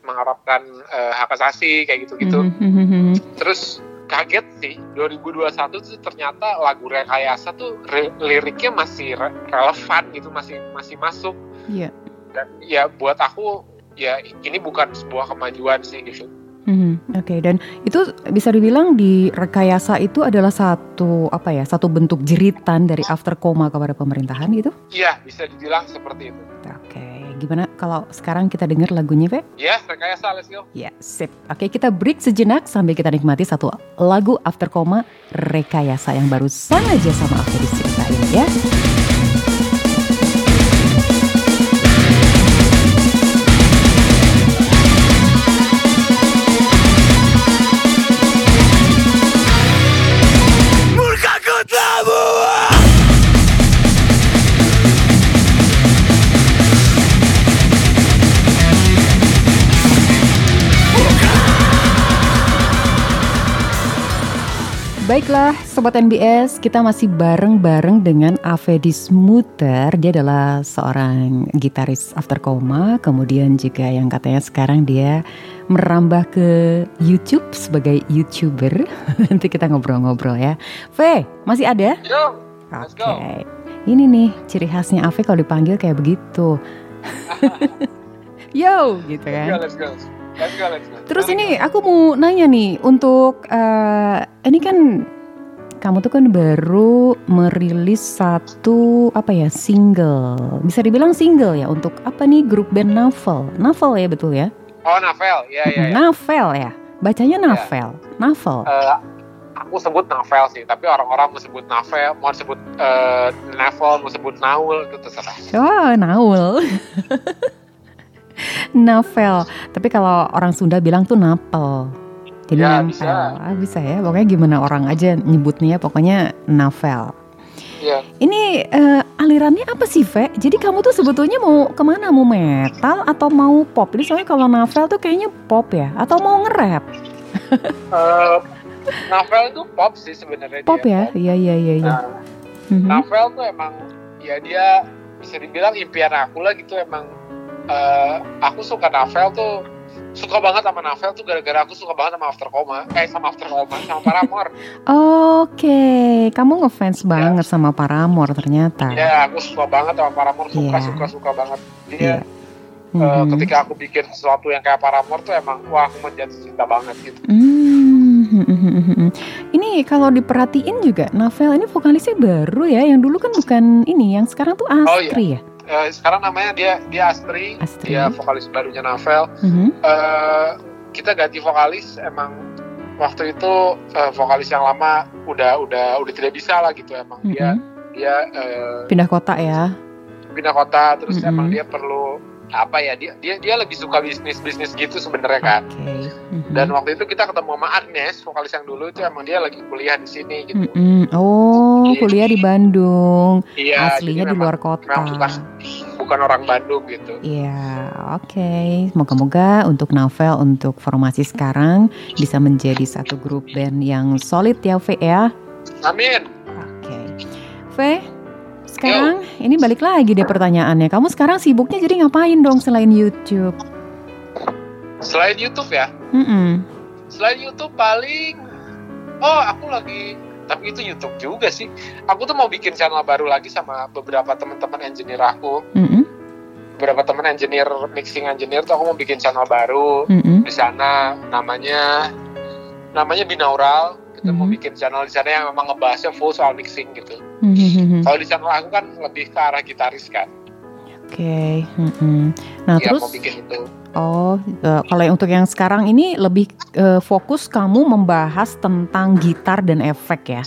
Speaker 2: mengharapkan uh, hak asasi kayak gitu-gitu. Mm-hmm. Terus kaget sih 2021 tuh ternyata lagu rekayasa tuh re- liriknya masih re- relevan gitu masih masih masuk.
Speaker 1: Iya. Yeah.
Speaker 2: Dan ya buat aku ya ini bukan sebuah kemajuan sih gitu.
Speaker 1: Hmm, Oke, okay. dan itu bisa dibilang di rekayasa itu adalah satu apa ya, satu bentuk jeritan dari after koma kepada pemerintahan gitu?
Speaker 2: Iya, bisa dibilang seperti itu.
Speaker 1: Oke, okay. Gimana kalau sekarang kita dengar lagunya, Pe?
Speaker 2: Iya, rekayasa, let's go.
Speaker 1: Ya, sip. Oke, okay, kita break sejenak sambil kita nikmati satu lagu after koma rekayasa yang barusan aja sama aku diceritain ya. Baiklah, Sobat NBS, kita masih bareng-bareng dengan Avedis Muter. Dia adalah seorang gitaris after coma, kemudian juga yang katanya sekarang dia merambah ke YouTube sebagai YouTuber. Nanti kita ngobrol-ngobrol ya. V, masih ada?
Speaker 2: Yo,
Speaker 1: Oke. Okay. Ini nih ciri khasnya Ave kalau dipanggil kayak begitu. Yo, gitu kan.
Speaker 2: Let's go, let's go. Let's go, let's go.
Speaker 1: Terus ini aku mau nanya nih untuk uh, ini kan kamu tuh kan baru merilis satu apa ya single. Bisa dibilang single ya untuk apa nih grup band Novel Novel ya betul ya?
Speaker 2: Oh Novel ya ya, ya.
Speaker 1: Novel ya? Bacanya Novel ya. Novel
Speaker 2: uh, aku sebut Novel sih tapi orang-orang mau sebut Novel mau sebut uh, Novel mau sebut Naul itu terserah.
Speaker 1: Oh Naul Novel. Tapi kalau orang Sunda bilang tuh napel. Jadi
Speaker 2: ya. Bisa.
Speaker 1: Ah, bisa ya. Pokoknya gimana orang aja nyebutnya pokoknya novel.
Speaker 2: Iya.
Speaker 1: Ini uh, alirannya apa sih, Ve? Jadi kamu tuh sebetulnya mau ke mana? Mau metal atau mau pop? Jadi soalnya kalau novel tuh kayaknya pop ya? Atau mau nge-rap?
Speaker 2: uh, novel itu pop sih sebenarnya.
Speaker 1: Pop ya? Iya, iya, iya. iya.
Speaker 2: Nah, mm-hmm. Novel tuh emang, ya dia bisa dibilang impian aku lah gitu emang. Uh, aku suka novel tuh suka banget sama novel tuh gara-gara aku suka banget sama After Coma, eh sama After Coma, sama Paramore.
Speaker 1: Oke, okay. kamu ngefans yeah. banget sama Paramore ternyata.
Speaker 2: Iya, yeah, aku suka banget sama Paramore, suka yeah. suka suka banget. Dia yeah. uh, mm-hmm. ketika aku bikin sesuatu yang kayak Paramore tuh emang wah aku menjadi cinta banget gitu.
Speaker 1: Mm-hmm. Ini kalau diperhatiin juga novel ini vokalisnya baru ya, yang dulu kan bukan ini, yang sekarang tuh Astri
Speaker 2: oh, iya.
Speaker 1: ya
Speaker 2: uh, sekarang namanya dia dia Astri,
Speaker 1: Astri.
Speaker 2: dia vokalis barunya Novel. Mm-hmm. Uh, kita ganti vokalis emang waktu itu uh, vokalis yang lama udah udah udah tidak bisa lah gitu emang mm-hmm. dia dia uh,
Speaker 1: pindah kota ya.
Speaker 2: Pindah kota terus mm-hmm. emang dia perlu apa ya dia dia dia lebih suka bisnis bisnis gitu sebenarnya kan
Speaker 1: okay. mm-hmm.
Speaker 2: dan waktu itu kita ketemu sama Agnes vokalis yang dulu itu emang dia lagi kuliah di sini gitu
Speaker 1: mm-hmm. oh jadi, kuliah di Bandung
Speaker 2: iya,
Speaker 1: aslinya di luar kota
Speaker 2: bukan, bukan orang Bandung gitu
Speaker 1: iya oke okay. moga-moga untuk novel untuk formasi sekarang bisa menjadi satu grup band yang solid ya V ya
Speaker 2: amin
Speaker 1: oke okay. V sekarang Yo. ini balik lagi deh pertanyaannya. Kamu sekarang sibuknya jadi ngapain dong selain YouTube?
Speaker 2: Selain YouTube ya?
Speaker 1: Mm -mm.
Speaker 2: Selain YouTube paling, oh aku lagi, tapi itu YouTube juga sih. Aku tuh mau bikin channel baru lagi sama beberapa teman-teman engineer aku.
Speaker 1: Mm -mm.
Speaker 2: Beberapa teman engineer, mixing engineer tuh aku mau bikin channel baru
Speaker 1: mm -mm.
Speaker 2: di sana. Namanya, namanya binaural kita mm-hmm. mau bikin channel di sana yang memang ngebahasnya full soal mixing gitu.
Speaker 1: Mm-hmm.
Speaker 2: Kalau di channel aku kan lebih ke arah gitaris kan.
Speaker 1: Oke. Okay. Mm-hmm. Nah
Speaker 2: ya,
Speaker 1: terus.
Speaker 2: mau bikin itu.
Speaker 1: Oh, uh, kalau yang untuk yang sekarang ini lebih uh, fokus kamu membahas tentang gitar dan efek ya?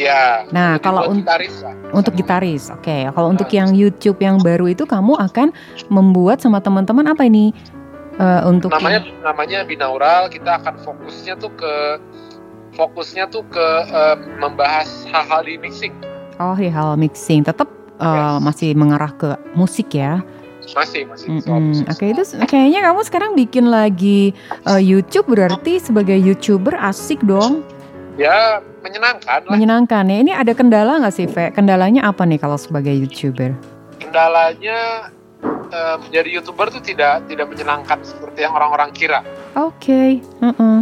Speaker 2: Ya.
Speaker 1: Nah, kalau un
Speaker 2: gitaris lah,
Speaker 1: untuk gitaris, oke. Okay. Kalau nah. untuk yang YouTube yang baru itu kamu akan membuat sama teman-teman apa ini? Uh, untuk
Speaker 2: namanya yang... namanya binaural, kita akan fokusnya tuh ke fokusnya tuh ke uh, membahas hal-hal di mixing.
Speaker 1: Oh, hal mixing. Tetap uh, yes. masih mengarah ke musik ya?
Speaker 2: Masih, masih.
Speaker 1: Mm -hmm. Oke, okay, itu kayaknya kamu sekarang bikin lagi uh, YouTube berarti sebagai YouTuber asik dong.
Speaker 2: Ya, menyenangkan lah.
Speaker 1: Menyenangkan ya. Ini ada kendala nggak sih, Ve? Kendalanya apa nih kalau sebagai YouTuber?
Speaker 2: Kendalanya uh, menjadi YouTuber tuh tidak tidak menyenangkan seperti yang orang-orang kira.
Speaker 1: Oke. Okay. Uh -uh.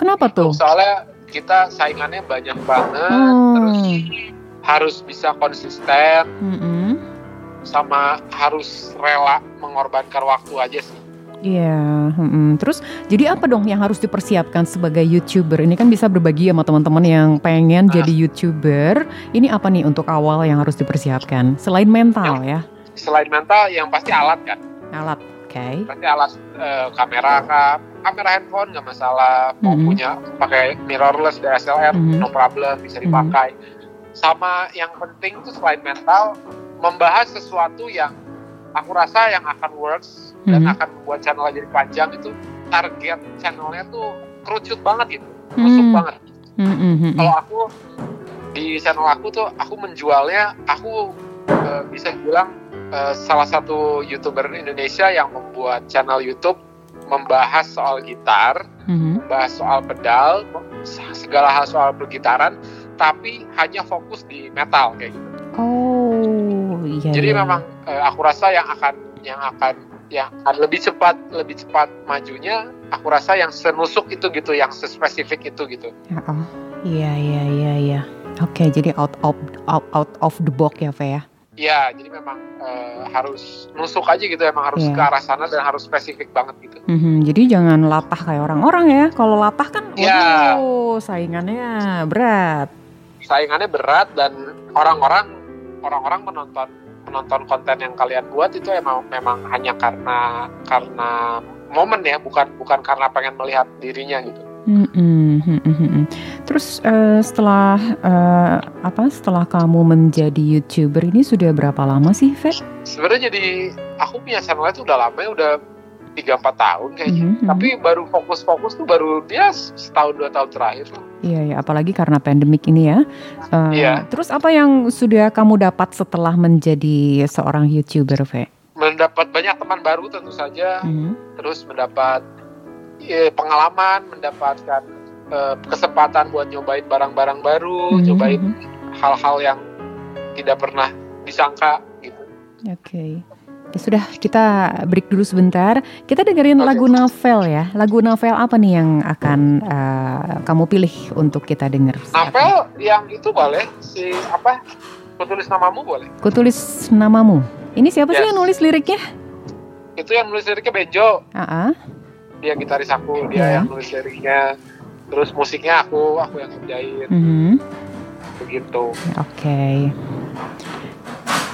Speaker 1: Kenapa tuh?
Speaker 2: Soalnya kita saingannya banyak banget,
Speaker 1: hmm.
Speaker 2: terus harus bisa konsisten,
Speaker 1: hmm.
Speaker 2: sama harus rela mengorbankan waktu aja sih.
Speaker 1: Iya, yeah, hmm. terus jadi apa dong yang harus dipersiapkan sebagai youtuber? Ini kan bisa berbagi sama teman-teman yang pengen nah. jadi youtuber. Ini apa nih untuk awal yang harus dipersiapkan selain mental yang, ya?
Speaker 2: Selain mental, yang pasti alat kan.
Speaker 1: Alat, oke. Okay.
Speaker 2: Pasti alat uh, kamera kan, kamera handphone nggak masalah mau mm-hmm. punya pakai mirrorless DSLR mm-hmm. no problem bisa dipakai mm-hmm. sama yang penting itu selain mental membahas sesuatu yang aku rasa yang akan works mm-hmm. dan akan membuat channel jadi panjang itu target channelnya tuh kerucut banget gitu masuk mm-hmm. banget
Speaker 1: mm-hmm.
Speaker 2: kalau aku di channel aku tuh aku menjualnya aku uh, bisa bilang uh, salah satu youtuber Indonesia yang membuat channel YouTube membahas soal gitar,
Speaker 1: mm-hmm.
Speaker 2: membahas soal pedal, segala hal soal bergitaran tapi hanya fokus di metal kayak gitu.
Speaker 1: Oh, iya.
Speaker 2: Jadi
Speaker 1: iya.
Speaker 2: memang eh, aku rasa yang akan yang akan yang akan lebih cepat lebih cepat majunya aku rasa yang senusuk itu gitu yang sespesifik itu gitu.
Speaker 1: Oh, iya iya iya iya. Oke, jadi out of out, out of the box ya, Fe ya.
Speaker 2: Iya, jadi memang eh, harus nusuk aja gitu emang harus
Speaker 1: Iya.
Speaker 2: ke arah sana dan harus spesifik banget gitu.
Speaker 1: Mhm, jadi jangan latah kayak orang-orang ya. Kalau latah kan,
Speaker 2: Iya.
Speaker 1: waduh, saingannya berat.
Speaker 2: Saingannya berat dan orang-orang orang-orang menonton menonton konten yang kalian buat itu emang memang hanya karena karena momen ya, bukan bukan karena pengen melihat dirinya gitu.
Speaker 1: Mhm, mhm, mhm. Terus eh, setelah eh, apa? Setelah kamu menjadi youtuber ini sudah berapa lama sih, Fe?
Speaker 2: Sebenarnya jadi aku punya channel itu udah lama ya, udah 3-4 tahun kayaknya.
Speaker 1: Mhm, mhm.
Speaker 2: Tapi baru fokus-fokus tuh baru dia setahun dua tahun terakhir lah.
Speaker 1: Iya ya, apalagi karena pandemik ini ya. Eh,
Speaker 2: Iya.
Speaker 1: Terus apa yang sudah kamu dapat setelah menjadi seorang youtuber, Fe?
Speaker 2: Mendapat banyak teman baru tentu saja,
Speaker 1: Mhm.
Speaker 2: terus mendapat eh, pengalaman, mendapatkan eh, kesempatan buat nyobain barang-barang baru,
Speaker 1: Mhm,
Speaker 2: nyobain
Speaker 1: mhm.
Speaker 2: hal-hal yang tidak pernah disangka gitu.
Speaker 1: Oke. Ya sudah, kita break dulu sebentar. Kita dengerin
Speaker 2: Oke.
Speaker 1: lagu novel ya. Lagu novel apa nih yang akan eh, kamu pilih untuk kita denger?
Speaker 2: Novel yang itu boleh si apa? Kutulis namamu boleh.
Speaker 1: Kutulis namamu. Ini siapa sih
Speaker 2: Yes.
Speaker 1: yang nulis liriknya?
Speaker 2: Itu yang nulis liriknya Benjo,
Speaker 1: Ah, ah.
Speaker 2: Dia gitaris aku, dia
Speaker 1: Iya.
Speaker 2: yang nulis liriknya. Terus musiknya aku, aku yang ngerjain
Speaker 1: Mhm.
Speaker 2: begitu.
Speaker 1: Oke.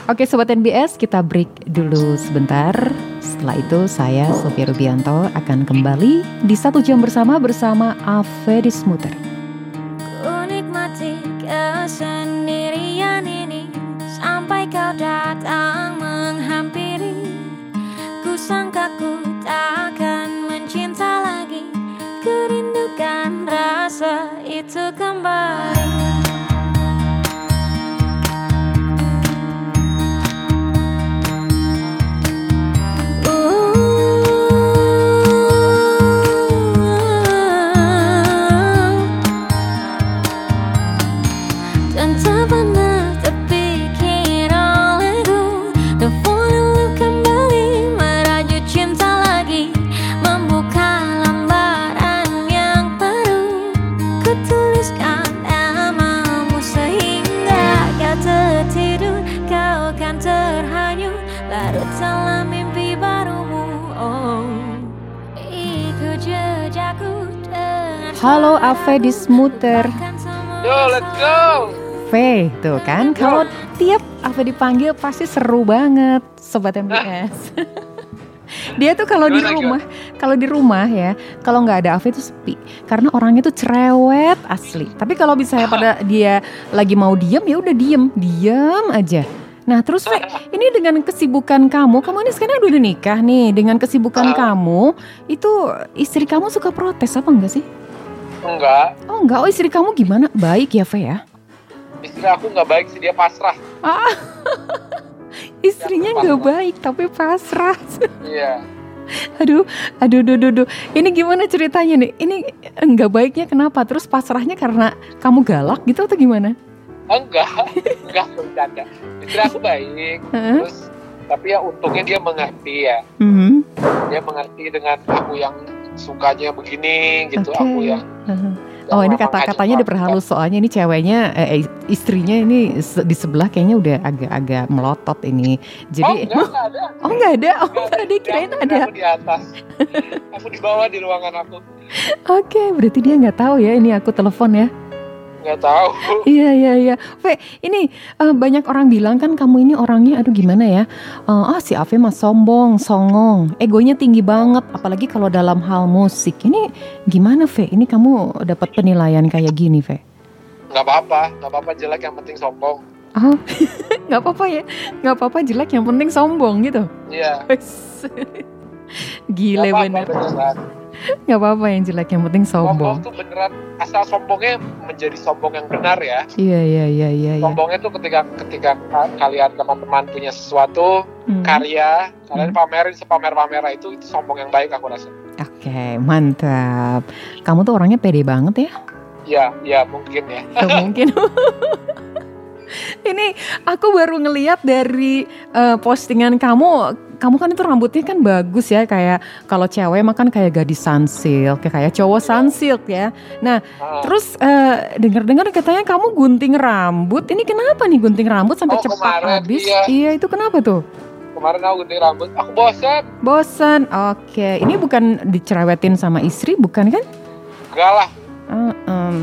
Speaker 1: Oke Sobat NBS, kita break dulu sebentar. Setelah itu saya, Sofia Rubianto, akan kembali di satu jam bersama bersama Ave Smuter.
Speaker 3: Ku nikmati kesendirian ini Sampai kau datang rasa itu kembali
Speaker 1: Ave di Smuter.
Speaker 2: Yo, let's go.
Speaker 1: V, tuh kan. Kalau tiap Ave dipanggil pasti seru banget, Sobat MBS. Dia tuh kalau di rumah, kalau di rumah ya, kalau nggak ada Ave itu sepi. Karena orangnya tuh cerewet asli. Tapi kalau misalnya pada dia lagi mau diem ya udah diem, diem aja. Nah terus V, ini dengan kesibukan kamu, kamu ini sekarang udah nikah nih. Dengan kesibukan
Speaker 2: Ah.
Speaker 1: kamu, itu istri kamu suka protes apa enggak sih?
Speaker 2: Enggak,
Speaker 1: Oh enggak, oh istri kamu gimana? Baik ya V ya?
Speaker 2: istri aku nggak baik sih dia pasrah.
Speaker 1: Ah, istrinya nggak baik tapi pasrah.
Speaker 2: Iya.
Speaker 1: Aduh, aduh, aduh, aduh, aduh. Ini gimana ceritanya nih? Ini nggak baiknya kenapa? Terus pasrahnya karena kamu galak gitu atau gimana?
Speaker 2: Enggak, enggak bercanda. Istri aku baik, terus tapi ya untungnya dia mengerti ya.
Speaker 1: Mhm.
Speaker 2: Dia mengerti dengan aku yang sukanya begini gitu,
Speaker 1: Oke.
Speaker 2: aku yang Yang
Speaker 1: Oh ini kata-katanya
Speaker 2: ngajak
Speaker 1: diperhalus soalnya ini ceweknya eh, istrinya ini di sebelah kayaknya udah agak-agak melotot ini.
Speaker 2: Oh
Speaker 1: Jadi
Speaker 2: enggak, enggak ada.
Speaker 1: oh nggak ada, oh
Speaker 2: Enggak
Speaker 1: nggak ada kirain ada.
Speaker 2: Aku di atas. aku di bawah di ruangan aku.
Speaker 1: Oke, berarti dia nggak tahu ya ini aku telepon ya.
Speaker 2: Nggak tahu.
Speaker 1: Iya iya iya. Ve, ini eh, banyak orang bilang kan kamu ini orangnya aduh gimana ya? Eh, ah si Ave mah sombong, songong, egonya tinggi banget apalagi kalau dalam hal musik. Ini gimana Ve? Ini kamu dapat penilaian kayak gini Ve?
Speaker 2: Nggak apa-apa, nggak apa-apa jelek yang penting sombong.
Speaker 1: Oh, nggak apa-apa ya, nggak apa-apa jelek yang penting sombong gitu.
Speaker 2: Iya.
Speaker 1: Wes.
Speaker 2: Nggak
Speaker 1: Gile
Speaker 2: apa-apa,
Speaker 1: bener. Nggak apa-apa yang jelek yang penting
Speaker 2: Sombong
Speaker 1: sombong.
Speaker 2: tuh beneran asal sombongnya menjadi sombong yang benar ya.
Speaker 1: Iya iya iya iya. iya.
Speaker 2: Sombongnya tuh ketika ketika ka- kalian teman-teman punya sesuatu
Speaker 1: Hmm.
Speaker 2: karya, kalian
Speaker 1: Hmm.
Speaker 2: pamerin sepamer-pamer itu itu sombong yang baik aku rasa.
Speaker 1: Oke, mantap. Kamu tuh orangnya pede banget ya.
Speaker 2: ya ya mungkin ya
Speaker 1: Nggak mungkin. Ini aku baru ngeliat dari eh, postingan kamu, kamu kan itu rambutnya kan bagus ya kayak kalau cewek mah kan kayak gadis sunsilk, kayak kayak cowok sunsilk ya.
Speaker 2: Ah,
Speaker 1: Terus eh, dengar-dengar katanya kamu gunting rambut. Ini kenapa nih gunting rambut sampai
Speaker 2: Oh,
Speaker 1: cepat habis?
Speaker 2: iya.
Speaker 1: itu kenapa tuh?
Speaker 2: kemarin aku gunting rambut aku bosan
Speaker 1: Bosan. Oke, ini bukan dicerewetin sama istri, bukan kan?
Speaker 2: enggak lah
Speaker 1: Eh, em,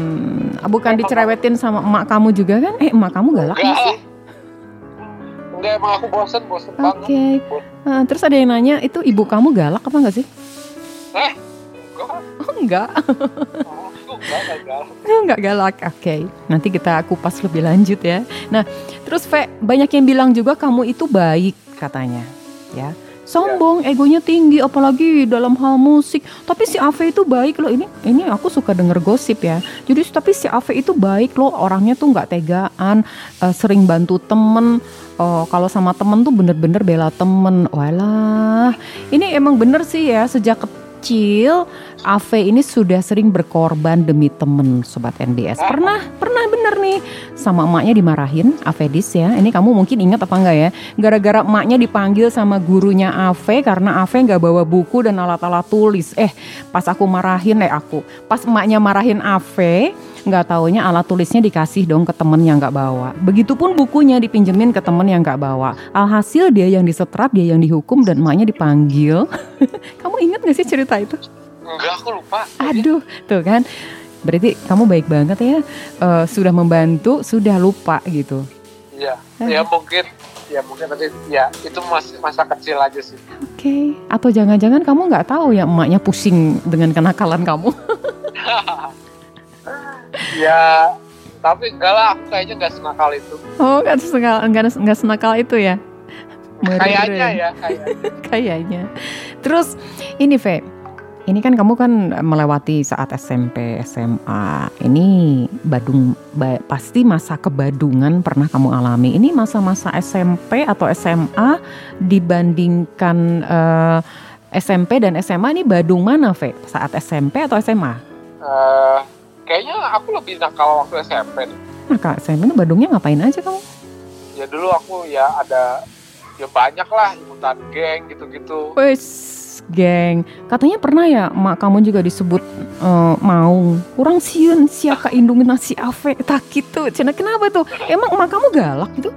Speaker 1: bukan dicerewetin sama emak kamu juga kan? Eh, emak kamu galak
Speaker 2: enggak
Speaker 1: nggak sih?
Speaker 2: Enggak emang aku bosan bosan
Speaker 1: Oke.
Speaker 2: banget
Speaker 1: Eh, terus ada yang nanya, itu ibu kamu galak apa enggak sih?
Speaker 2: eh enggak
Speaker 1: Oh, enggak.
Speaker 2: enggak enggak
Speaker 1: enggak galak. Oke. Nanti kita kupas lebih lanjut ya. Nah, terus Ve, banyak yang bilang juga kamu itu baik katanya, ya. Sombong, egonya tinggi apalagi dalam hal musik. Tapi si Ave itu baik loh. Ini ini aku suka denger gosip ya. Jadi tapi si Ave itu baik loh. Orangnya tuh nggak tegaan, eh, sering bantu temen. Oh, kalau sama temen tuh bener-bener bela temen. Walah, ini emang bener sih ya. Sejak kecil, Ave ini sudah sering berkorban demi temen, sobat NDS. Pernah, pernah bener nih sama emaknya dimarahin, Avedis ya. Ini kamu mungkin ingat apa enggak ya? Gara-gara emaknya dipanggil sama gurunya Ave karena Ave nggak bawa buku dan alat-alat tulis. Eh, pas aku marahin, eh aku, pas emaknya marahin Ave, nggak taunya alat tulisnya dikasih dong ke temen yang nggak bawa. Begitupun bukunya dipinjemin ke temen yang nggak bawa. Alhasil dia yang disetrap, dia yang dihukum dan emaknya dipanggil. kamu ingat gak sih cerita itu?
Speaker 2: enggak aku lupa
Speaker 1: Aduh, tuh kan. Berarti kamu baik banget ya. Eh, sudah membantu, sudah lupa gitu.
Speaker 2: iya ya mungkin ya mungkin nanti ya itu masih masa kecil aja sih
Speaker 1: Oke. Atau jangan-jangan kamu nggak tahu ya emaknya pusing dengan kenakalan kamu?
Speaker 2: ya tapi enggak lah aku kayaknya enggak senakal itu
Speaker 1: Oh, nggak senakal, nggak nggak senakal itu ya?
Speaker 2: kayaknya
Speaker 1: Meren.
Speaker 2: ya kayaknya
Speaker 1: Kayaknya. Terus ini Ve, ini kan kamu kan melewati saat SMP, SMA. Ini Badung ba- pasti masa kebadungan pernah kamu alami. Ini masa-masa SMP atau SMA dibandingkan eh, SMP dan SMA ini Badung mana Ve? Saat SMP atau SMA?
Speaker 2: Eh, kayaknya aku lebih nakal waktu SMP deh.
Speaker 1: Nah kak SMP Badungnya ngapain aja kamu?
Speaker 2: ya dulu aku ya ada ya banyak lah ikutan geng gitu-gitu
Speaker 1: Wes, geng. Katanya pernah ya mak kamu juga disebut eh, mau kurang siun siapa indungin nasi ave tak gitu. Cina kenapa tuh? Emang emak kamu galak gitu?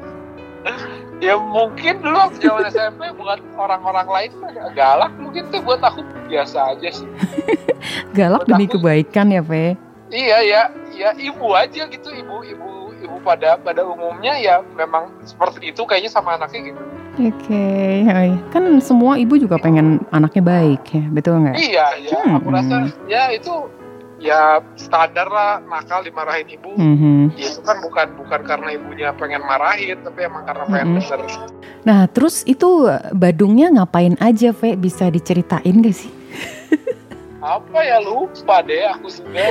Speaker 2: ya mungkin dulu waktu zaman SMP buat orang-orang lain galak mungkin tuh buat aku biasa aja sih
Speaker 1: Galak
Speaker 2: Menurut
Speaker 1: demi
Speaker 2: aku-
Speaker 1: kebaikan ya, Ve.
Speaker 2: Iya ya ya ibu aja gitu ibu ibu ibu pada pada umumnya ya memang seperti itu kayaknya sama anaknya gitu
Speaker 1: Oke, hai. kan semua ibu juga pengen anaknya baik ya, betul nggak?
Speaker 2: iya ya
Speaker 1: Hmm,
Speaker 2: aku rasa ya itu ya standar lah nakal dimarahin ibu
Speaker 1: Mhm.
Speaker 2: ya itu kan bukan bukan karena ibunya pengen marahin tapi emang karena pengen
Speaker 1: Mm-mm.
Speaker 2: denger
Speaker 1: Nah, terus itu eh, Badungnya ngapain aja, Ve? Bisa diceritain gak sih?
Speaker 2: apa ya lupa deh aku sudah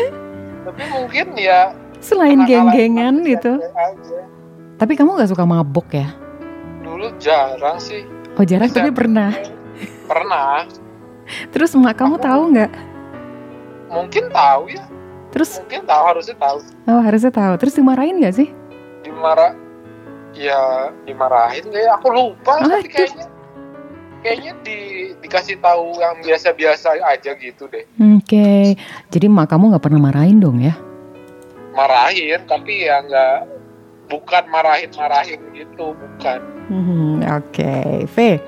Speaker 2: tapi mungkin ya
Speaker 1: Selain geng-gengan gitu.
Speaker 2: Aja.
Speaker 1: Tapi kamu gak suka mabok ya?
Speaker 2: dulu jarang sih
Speaker 1: Oh jarang, tapi pernah.
Speaker 2: pernah
Speaker 1: Terus emak kamu
Speaker 2: Aku-
Speaker 1: tahu nggak?
Speaker 2: mungkin tahu ya
Speaker 1: Terus
Speaker 2: mungkin tahu harusnya tahu
Speaker 1: Oh harusnya tahu. Terus dimarahin gak sih?
Speaker 2: dimarah ya dimarahin deh aku lupa
Speaker 1: Aduh.
Speaker 2: tapi kayaknya kayaknya di dikasih tahu yang biasa-biasa aja gitu deh
Speaker 1: Oke. Jadi mak kamu nggak pernah marahin dong ya?
Speaker 2: marahin tapi ya nggak bukan marahin marahin gitu bukan
Speaker 1: Hmm, Oke, V.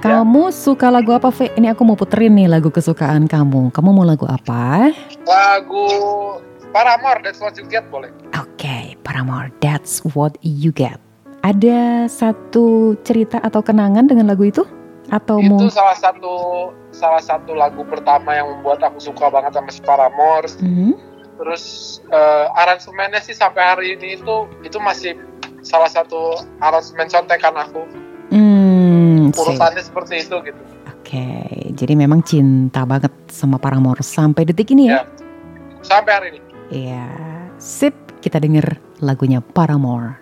Speaker 1: Kamu suka lagu apa, V? Ini aku mau puterin nih lagu kesukaan kamu. Kamu mau lagu apa?
Speaker 2: lagu Paramore That's What You Get boleh
Speaker 1: Oke, Paramore. That's what you get. Ada satu cerita atau kenangan dengan lagu itu? Atau
Speaker 2: itu
Speaker 1: mau?
Speaker 2: salah satu salah satu lagu pertama yang membuat aku suka banget sama si Paramore
Speaker 1: Hmm?
Speaker 2: terus eh, aransemennya sih sampai hari ini itu itu masih salah satu aransemen contekan aku
Speaker 1: sip.
Speaker 2: urutannya seperti itu gitu
Speaker 1: Oke, jadi memang cinta banget sama Paramore sampai detik ini ya?
Speaker 2: Ya. sampai hari ini
Speaker 1: Iya, sip. Kita denger lagunya Paramore.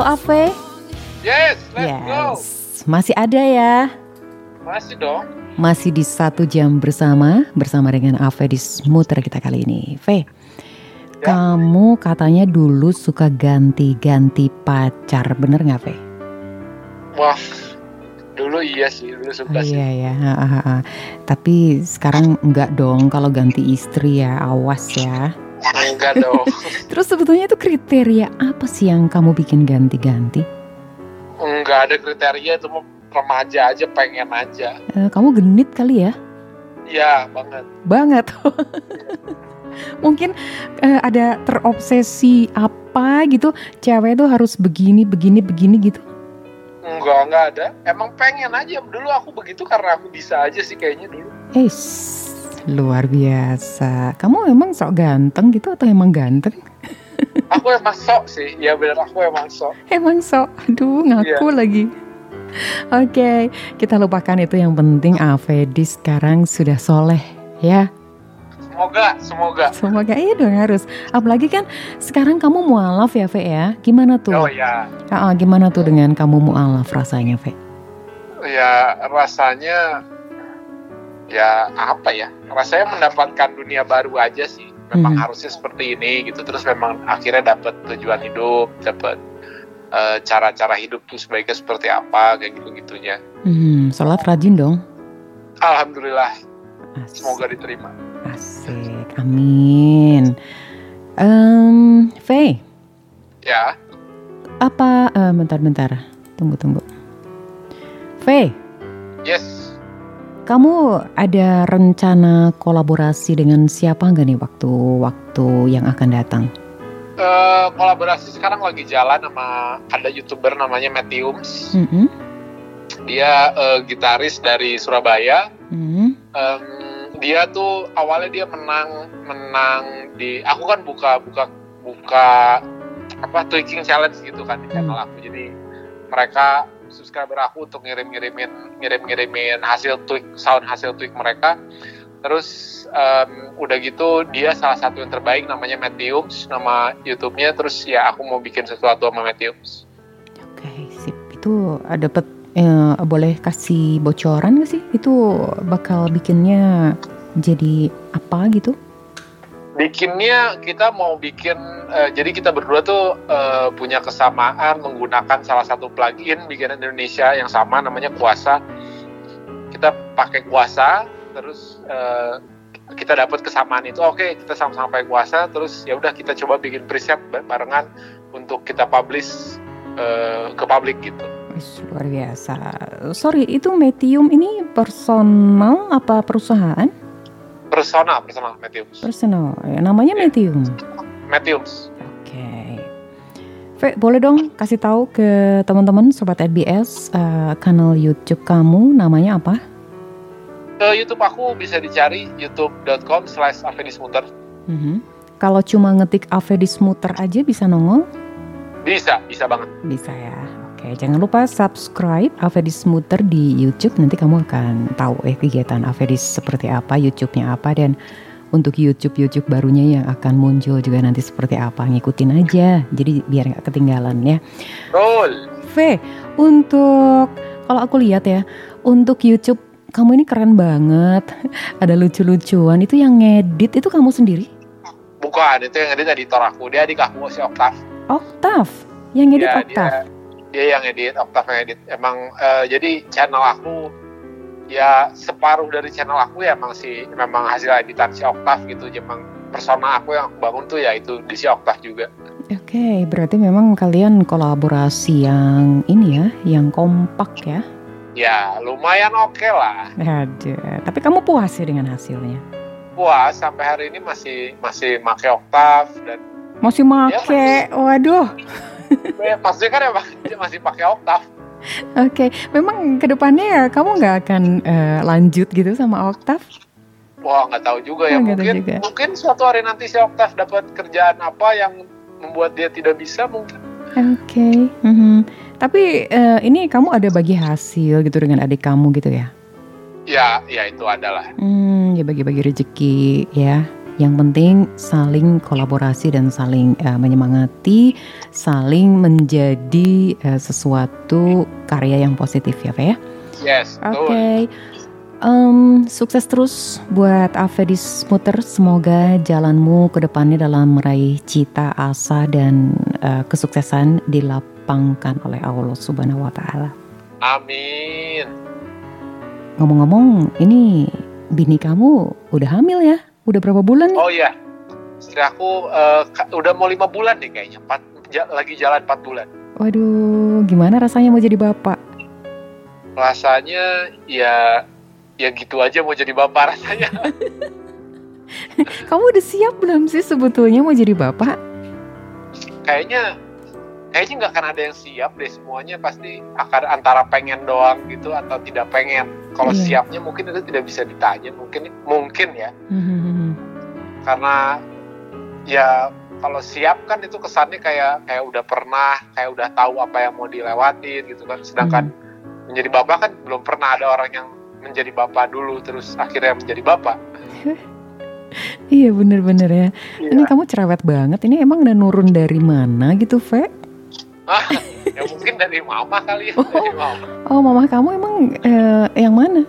Speaker 1: Halo Ave.
Speaker 2: Yes, let's go.
Speaker 1: Yes. Masih ada ya?
Speaker 2: Masih dong.
Speaker 1: Masih di satu jam bersama bersama dengan Ave di Smuter kita kali ini. V,
Speaker 2: Ya.
Speaker 1: kamu katanya dulu suka ganti-ganti pacar, bener nggak V?
Speaker 2: Wah, dulu iya sih, dulu suka sih.
Speaker 1: Iya ya, ha, ha, ha. tapi sekarang enggak dong kalau ganti istri ya, awas ya.
Speaker 2: Enggak dong.
Speaker 1: Terus sebetulnya itu kriteria apa sih yang kamu bikin ganti-ganti?
Speaker 2: Enggak ada kriteria itu mau remaja aja, pengen aja.
Speaker 1: Eh, kamu genit kali ya?
Speaker 2: Iya, banget.
Speaker 1: Banget. Mungkin eh, ada terobsesi apa gitu, cewek tuh harus begini, begini, begini gitu.
Speaker 2: Enggak, enggak ada. Emang pengen aja. Dulu aku begitu karena aku bisa aja sih kayaknya dulu.
Speaker 1: Eh, luar biasa. Kamu emang sok ganteng gitu atau emang ganteng?
Speaker 2: Aku emang sok sih. Ya bener, aku emang sok.
Speaker 1: Emang sok. Aduh, ngaku lagi. Oke, kita lupakan itu yang penting Avedi sekarang sudah soleh ya.
Speaker 2: Semoga, semoga.
Speaker 1: Semoga iya dong harus. Apalagi kan sekarang kamu mualaf ya, Ve ya. Gimana tuh?
Speaker 2: Oh ya,
Speaker 1: ah, gimana tuh dengan kamu mualaf rasanya, Ve?
Speaker 2: ya rasanya ya apa ya? Rasanya mendapatkan dunia baru aja sih. Memang
Speaker 1: Hmm.
Speaker 2: harusnya seperti ini gitu. Terus memang akhirnya dapat tujuan hidup, dapat eh, cara-cara hidup tuh sebaiknya seperti apa kayak gitu-gitunya.
Speaker 1: Hmm, sholat rajin dong.
Speaker 2: Alhamdulillah,
Speaker 1: Asik.
Speaker 2: semoga diterima.
Speaker 1: Asik, amin. Em, Ve,
Speaker 2: Ya,
Speaker 1: apa? eh, bentar-bentar, tunggu tunggu. Ve,
Speaker 2: yes.
Speaker 1: Kamu ada rencana kolaborasi dengan siapa nggak nih waktu-waktu yang akan datang?
Speaker 2: Eh, kolaborasi sekarang lagi jalan sama ada youtuber namanya Matthews.
Speaker 1: Mhm,
Speaker 2: Dia eh, gitaris dari Surabaya.
Speaker 1: mhm,
Speaker 2: Em, dia tuh awalnya dia menang menang di aku kan buka buka buka apa tweaking challenge gitu kan di channel aku jadi mereka subscriber aku untuk ngirim ngirimin ngirim ngirimin hasil tweak sound hasil tweak mereka terus em, udah gitu dia salah satu yang terbaik namanya Matthews nama YouTube-nya terus ya aku mau bikin sesuatu sama Matthews
Speaker 1: Oke, sip. Itu ada dapat eh, boleh kasih bocoran gak sih? Itu bakal bikinnya jadi apa gitu?
Speaker 2: Bikinnya kita mau bikin eh, jadi kita berdua tuh eh, punya kesamaan menggunakan salah satu plugin bikinan Indonesia yang sama namanya Kuasa kita pakai Kuasa terus eh, kita dapat kesamaan itu oke kita sama-sama pakai Kuasa terus ya udah kita coba bikin preset barengan untuk kita publish eh, ke publik gitu
Speaker 1: luar biasa. Sorry, itu Medium ini personal apa perusahaan?
Speaker 2: Personal personal Matthews
Speaker 1: Personal. Ya, namanya
Speaker 2: Iya.
Speaker 1: Medium.
Speaker 2: Matthews
Speaker 1: Oke. Ve, boleh dong kasih tahu ke teman-teman sobat SBS eh, kanal YouTube kamu namanya apa?
Speaker 2: ke YouTube aku bisa dicari youtube.com slash Muter
Speaker 1: Mhm. Kalau cuma ngetik Avedi Smuter aja bisa nongol?
Speaker 2: bisa bisa banget
Speaker 1: Bisa ya. Oke, jangan lupa subscribe Avedis Muter di YouTube. Nanti kamu akan tahu eh kegiatan Avedis seperti apa, YouTube-nya apa dan untuk YouTube-YouTube barunya yang akan muncul juga nanti seperti apa. Ngikutin aja. Jadi biar nggak ketinggalan ya.
Speaker 2: roll
Speaker 1: V, untuk kalau aku lihat ya, untuk YouTube kamu ini keren banget. Ada lucu-lucuan. Itu yang ngedit itu kamu sendiri?
Speaker 2: Bukan, itu yang edit editor aku. Dia adik aku si Oktav.
Speaker 1: Octav. Yang ngedit
Speaker 2: Dia,
Speaker 1: Octav.
Speaker 2: dia, dia yang edit, Oktav yang edit. Emang eh, jadi channel aku ya separuh dari channel aku ya emang si memang hasil editan si Oktav gitu. Emang persona aku yang aku bangun tuh ya itu di si Oktav juga.
Speaker 1: Oke, berarti memang kalian kolaborasi yang ini ya, yang kompak ya.
Speaker 2: Ya lumayan oke lah.
Speaker 1: Ada. Tapi kamu puas sih dengan hasilnya?
Speaker 2: Puas sampai hari ini masih masih make Oktav dan
Speaker 1: Masih make, waduh.
Speaker 2: Ya, maksudnya kan emang dia masih pakai Oktav.
Speaker 1: Oke, memang ke depannya ya kamu nggak akan eh, lanjut gitu sama Octav?
Speaker 2: Wah nggak tahu juga ya
Speaker 1: tahu
Speaker 2: mungkin
Speaker 1: juga.
Speaker 2: mungkin suatu hari nanti si Oktav dapat kerjaan apa yang membuat dia tidak bisa mungkin.
Speaker 1: Oke. mhm. Tapi eh, ini kamu ada bagi hasil gitu dengan adik kamu gitu ya?
Speaker 2: Ya ya itu adalah.
Speaker 1: Hmm, ya bagi-bagi rezeki ya. Yang penting saling kolaborasi dan saling uh, menyemangati, saling menjadi uh, sesuatu karya yang positif ya, Fe ya.
Speaker 2: Yes,
Speaker 1: Oke. Okay. Um, sukses terus buat Avedis Muter. Semoga jalanmu ke depannya dalam meraih cita, asa, dan uh, kesuksesan dilapangkan oleh Allah Subhanahu wa Ta'ala.
Speaker 2: Amin.
Speaker 1: Ngomong-ngomong, ini bini kamu udah hamil ya? Udah berapa bulan nih?
Speaker 2: Oh iya, istri aku uh, udah mau lima bulan nih kayaknya. Empat, lagi jalan empat bulan.
Speaker 1: Waduh, gimana rasanya mau jadi bapak?
Speaker 2: Rasanya ya ya gitu aja mau jadi bapak rasanya.
Speaker 1: Kamu udah siap belum sih sebetulnya mau jadi bapak?
Speaker 2: Kayaknya kayaknya nggak akan ada yang siap deh semuanya pasti akan antara pengen doang gitu atau tidak pengen. Kalau yeah. siapnya mungkin itu tidak bisa ditanya mungkin mungkin ya. Mm-hmm. Karena ya kalau siap kan itu kesannya kayak kayak udah pernah kayak udah tahu apa yang mau dilewatin gitu kan sedangkan mm. menjadi bapak kan belum pernah ada orang yang menjadi bapak dulu terus akhirnya menjadi bapak.
Speaker 1: iya bener-bener ya. Iya. Ini kamu cerewet banget. Ini emang udah nurun dari mana gitu, Ve?
Speaker 2: Ah, ya mungkin dari mama kali ya.
Speaker 1: Oh,
Speaker 2: dari mama.
Speaker 1: oh mama kamu emang eh, yang mana?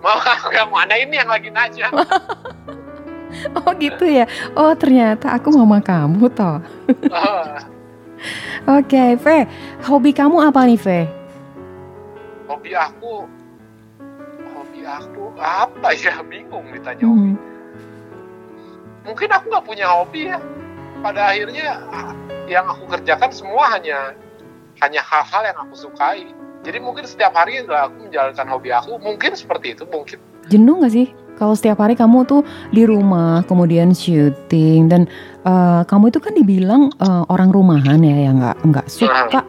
Speaker 2: Mama yang mana ini yang lagi nanya?
Speaker 1: oh gitu ya. Oh ternyata aku mama kamu toh. oh. Oke, okay, Ve. Hobi kamu apa nih, Ve?
Speaker 2: Hobi aku aku apa ya bingung ditanya hmm. hobi mungkin aku nggak punya hobi ya pada akhirnya yang aku kerjakan semua hanya hanya hal-hal yang aku sukai. Jadi mungkin setiap hari adalah aku menjalankan hobi aku. Mungkin seperti itu mungkin.
Speaker 1: Jenuh nggak sih? Kalau setiap hari kamu tuh di rumah kemudian syuting dan uh, kamu itu kan dibilang uh, orang rumahan ya yang nggak nggak suka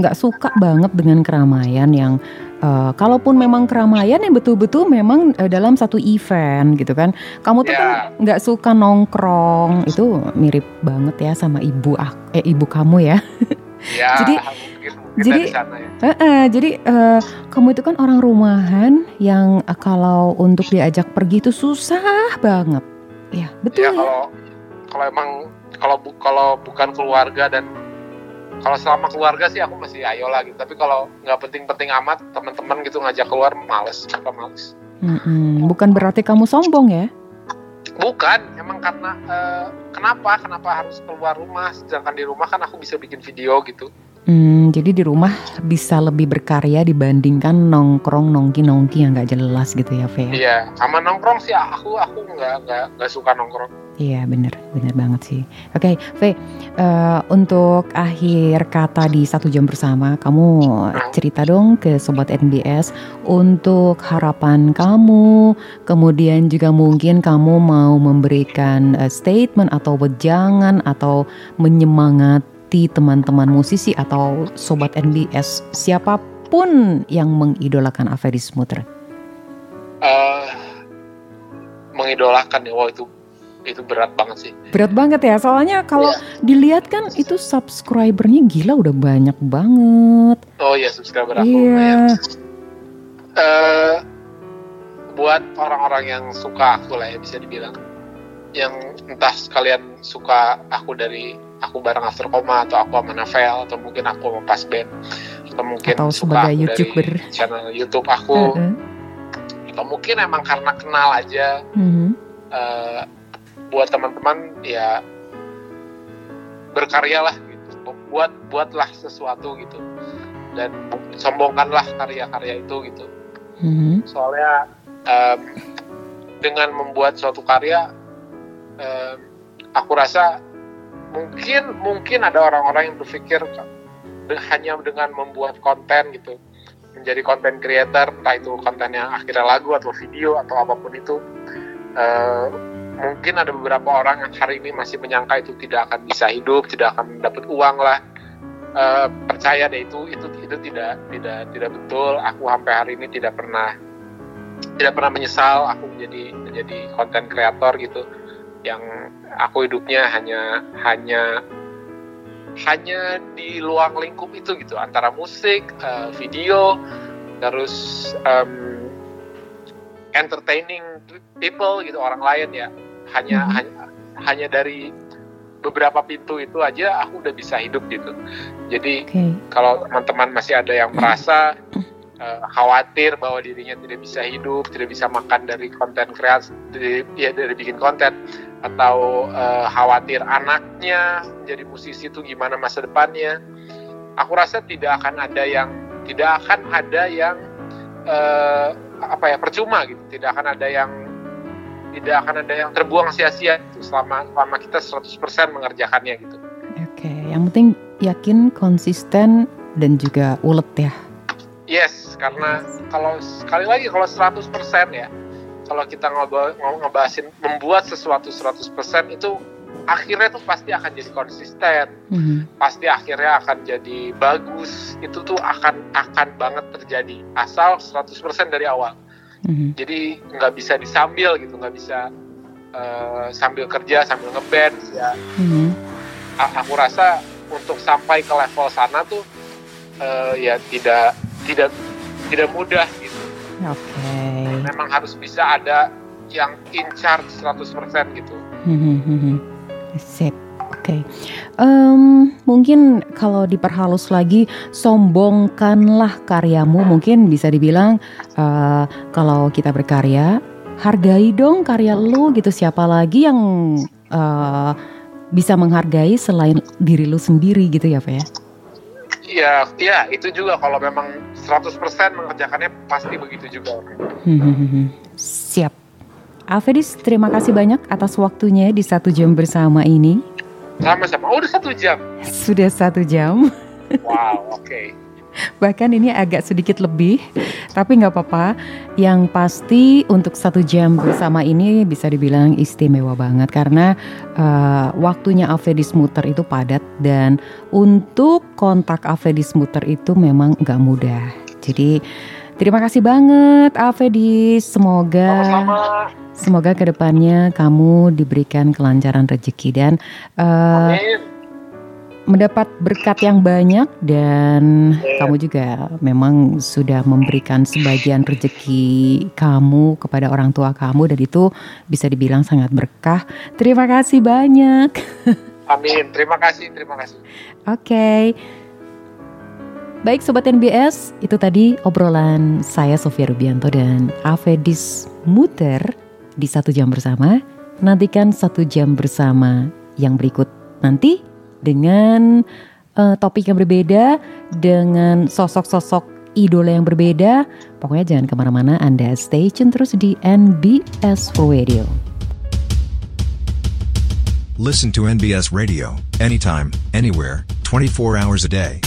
Speaker 1: nggak suka banget dengan keramaian yang Uh, kalaupun memang keramaian yang betul-betul memang uh, dalam satu event gitu kan, kamu tuh yeah. kan ya. nggak suka nongkrong itu mirip banget ya sama ibu eh ibu kamu ya.
Speaker 2: Yeah,
Speaker 1: jadi
Speaker 2: mungkin,
Speaker 1: mungkin jadi ya. uh, uh, jadi uh, kamu itu kan orang rumahan yang uh, kalau untuk diajak pergi itu susah banget, ya betul
Speaker 2: ya. Kalau kalau emang kalau bu, kalau bukan keluarga dan kalau selama keluarga sih aku masih ayo lah gitu. Tapi kalau nggak penting-penting amat teman-teman gitu ngajak keluar males apa males?
Speaker 1: Mm-hmm. bukan berarti kamu sombong ya?
Speaker 2: Bukan emang karena uh, kenapa? Kenapa harus keluar rumah? Sedangkan di rumah kan aku bisa bikin video gitu
Speaker 1: Hmm, jadi di rumah bisa lebih berkarya dibandingkan nongkrong nongki nongki yang nggak jelas gitu ya, Fe?
Speaker 2: Iya, sama nongkrong sih aku aku nggak nggak nggak suka nongkrong.
Speaker 1: Iya, bener bener banget sih. Oke, okay, Fe, uh, untuk akhir kata di satu jam bersama, kamu cerita dong ke sobat NBS untuk harapan kamu, kemudian juga mungkin kamu mau memberikan uh, statement atau wejangan atau menyemangat hati teman-teman musisi atau sobat NBS siapa pun yang mengidolakan Avedis Muter?
Speaker 2: Uh, mengidolakan ya, wah itu itu berat banget sih.
Speaker 1: Berat banget ya, soalnya kalau yeah. dilihat kan itu subscribernya gila udah banyak banget.
Speaker 2: Oh iya subscriber aku yeah. Uh, buat orang-orang yang suka aku lah ya bisa dibilang, yang entah sekalian suka aku dari aku bareng After Koma atau aku sama Navel atau mungkin aku sama Pas Band atau mungkin
Speaker 1: atau suka aku YouTuber.
Speaker 2: dari channel YouTube aku uh -uh. atau mungkin emang karena kenal aja uh -huh. uh, buat teman-teman ya berkaryalah gitu buat buatlah sesuatu gitu dan sombongkanlah karya-karya itu gitu uh -huh. soalnya um, dengan membuat suatu karya um, aku rasa mungkin mungkin ada orang-orang yang berpikir hanya dengan membuat konten gitu menjadi konten creator entah itu konten yang akhirnya lagu atau video atau apa pun itu uh, mungkin ada beberapa orang yang hari ini masih menyangka itu tidak akan bisa hidup tidak akan dapat uang lah. Uh, percaya deh itu itu itu tidak tidak tidak betul. Aku sampai hari ini tidak pernah tidak pernah menyesal aku menjadi menjadi konten kreator gitu yang aku hidupnya hanya hanya hanya di luar lingkup itu gitu antara musik, uh, video, terus um, entertaining people gitu orang lain ya hanya
Speaker 1: Mhm.
Speaker 2: hanya hanya dari beberapa pintu itu aja aku udah bisa hidup gitu jadi
Speaker 1: Oke.
Speaker 2: kalau teman-teman masih ada yang merasa eh, khawatir bahwa dirinya tidak bisa hidup, tidak bisa makan dari konten kreasi, dari, ya dari bikin konten, atau eh, khawatir anaknya jadi musisi itu gimana masa depannya, aku rasa tidak akan ada yang tidak akan ada yang eh, apa ya percuma gitu, tidak akan ada yang tidak akan ada yang terbuang sia-sia gitu, selama selama kita 100% mengerjakannya gitu.
Speaker 1: Oke, yang penting yakin, konsisten dan juga ulet ya.
Speaker 2: Yes, karena kalau sekali lagi kalau 100% ya, kalau kita ngobrol ngebahasin membuat sesuatu 100% itu akhirnya tuh pasti akan jadi konsisten,
Speaker 1: Mhm.
Speaker 2: pasti akhirnya akan jadi bagus. Itu tuh akan akan banget terjadi asal 100% dari awal.
Speaker 1: Mhm.
Speaker 2: Jadi nggak bisa disambil gitu, nggak bisa eh, sambil kerja sambil ngeband ya.
Speaker 1: Mhm.
Speaker 2: A- Aku rasa untuk sampai ke level sana tuh eh, ya tidak tidak tidak mudah gitu.
Speaker 1: Oke.
Speaker 2: memang harus bisa ada yang in charge 100% gitu.
Speaker 1: Mhm, mhm. Sip. Oke. Em, mungkin kalau diperhalus lagi, sombongkanlah karyamu. Mungkin bisa dibilang eh, kalau kita berkarya, hargai dong karya lu gitu. Siapa lagi yang eh, bisa menghargai selain diri lu sendiri gitu ya, Pak ya?
Speaker 2: Iya, iya itu juga kalau memang 100% mengerjakannya pasti begitu juga.
Speaker 1: Hmm, Siap. Alfedis, terima kasih banyak atas waktunya di satu jam bersama ini.
Speaker 2: Sama-sama. Oh, udah satu jam.
Speaker 1: Sudah satu jam.
Speaker 2: Wow, oke.
Speaker 1: Bahkan ini agak sedikit lebih, tapi nggak apa-apa. Yang pasti untuk satu jam bersama ini bisa dibilang istimewa banget karena eh, waktunya Alfedis muter itu padat dan untuk kontak Alfedis muter itu memang nggak mudah. Jadi terima kasih banget Alfedis. Semoga
Speaker 2: Sama-sama.
Speaker 1: semoga ke depannya kamu diberikan kelancaran rezeki dan
Speaker 2: Amin.
Speaker 1: Mendapat berkat yang banyak dan kamu juga memang sudah memberikan sebagian rezeki kamu kepada orang tua kamu dan itu bisa dibilang sangat berkah. Terima kasih banyak.
Speaker 2: Amin. Terima kasih, terima kasih.
Speaker 1: Oke. Baik Sobat NBS, itu tadi obrolan saya Sofia Rubianto dan Avedis Muter di satu jam bersama. Nantikan satu jam bersama yang berikut nanti dengan eh, topik yang berbeda, dengan sosok-sosok idola yang berbeda. Pokoknya jangan ke mana-mana, Anda stay tune terus di NBS Radio.
Speaker 4: Listen to NBS Radio anytime, anywhere, 24 hours a day.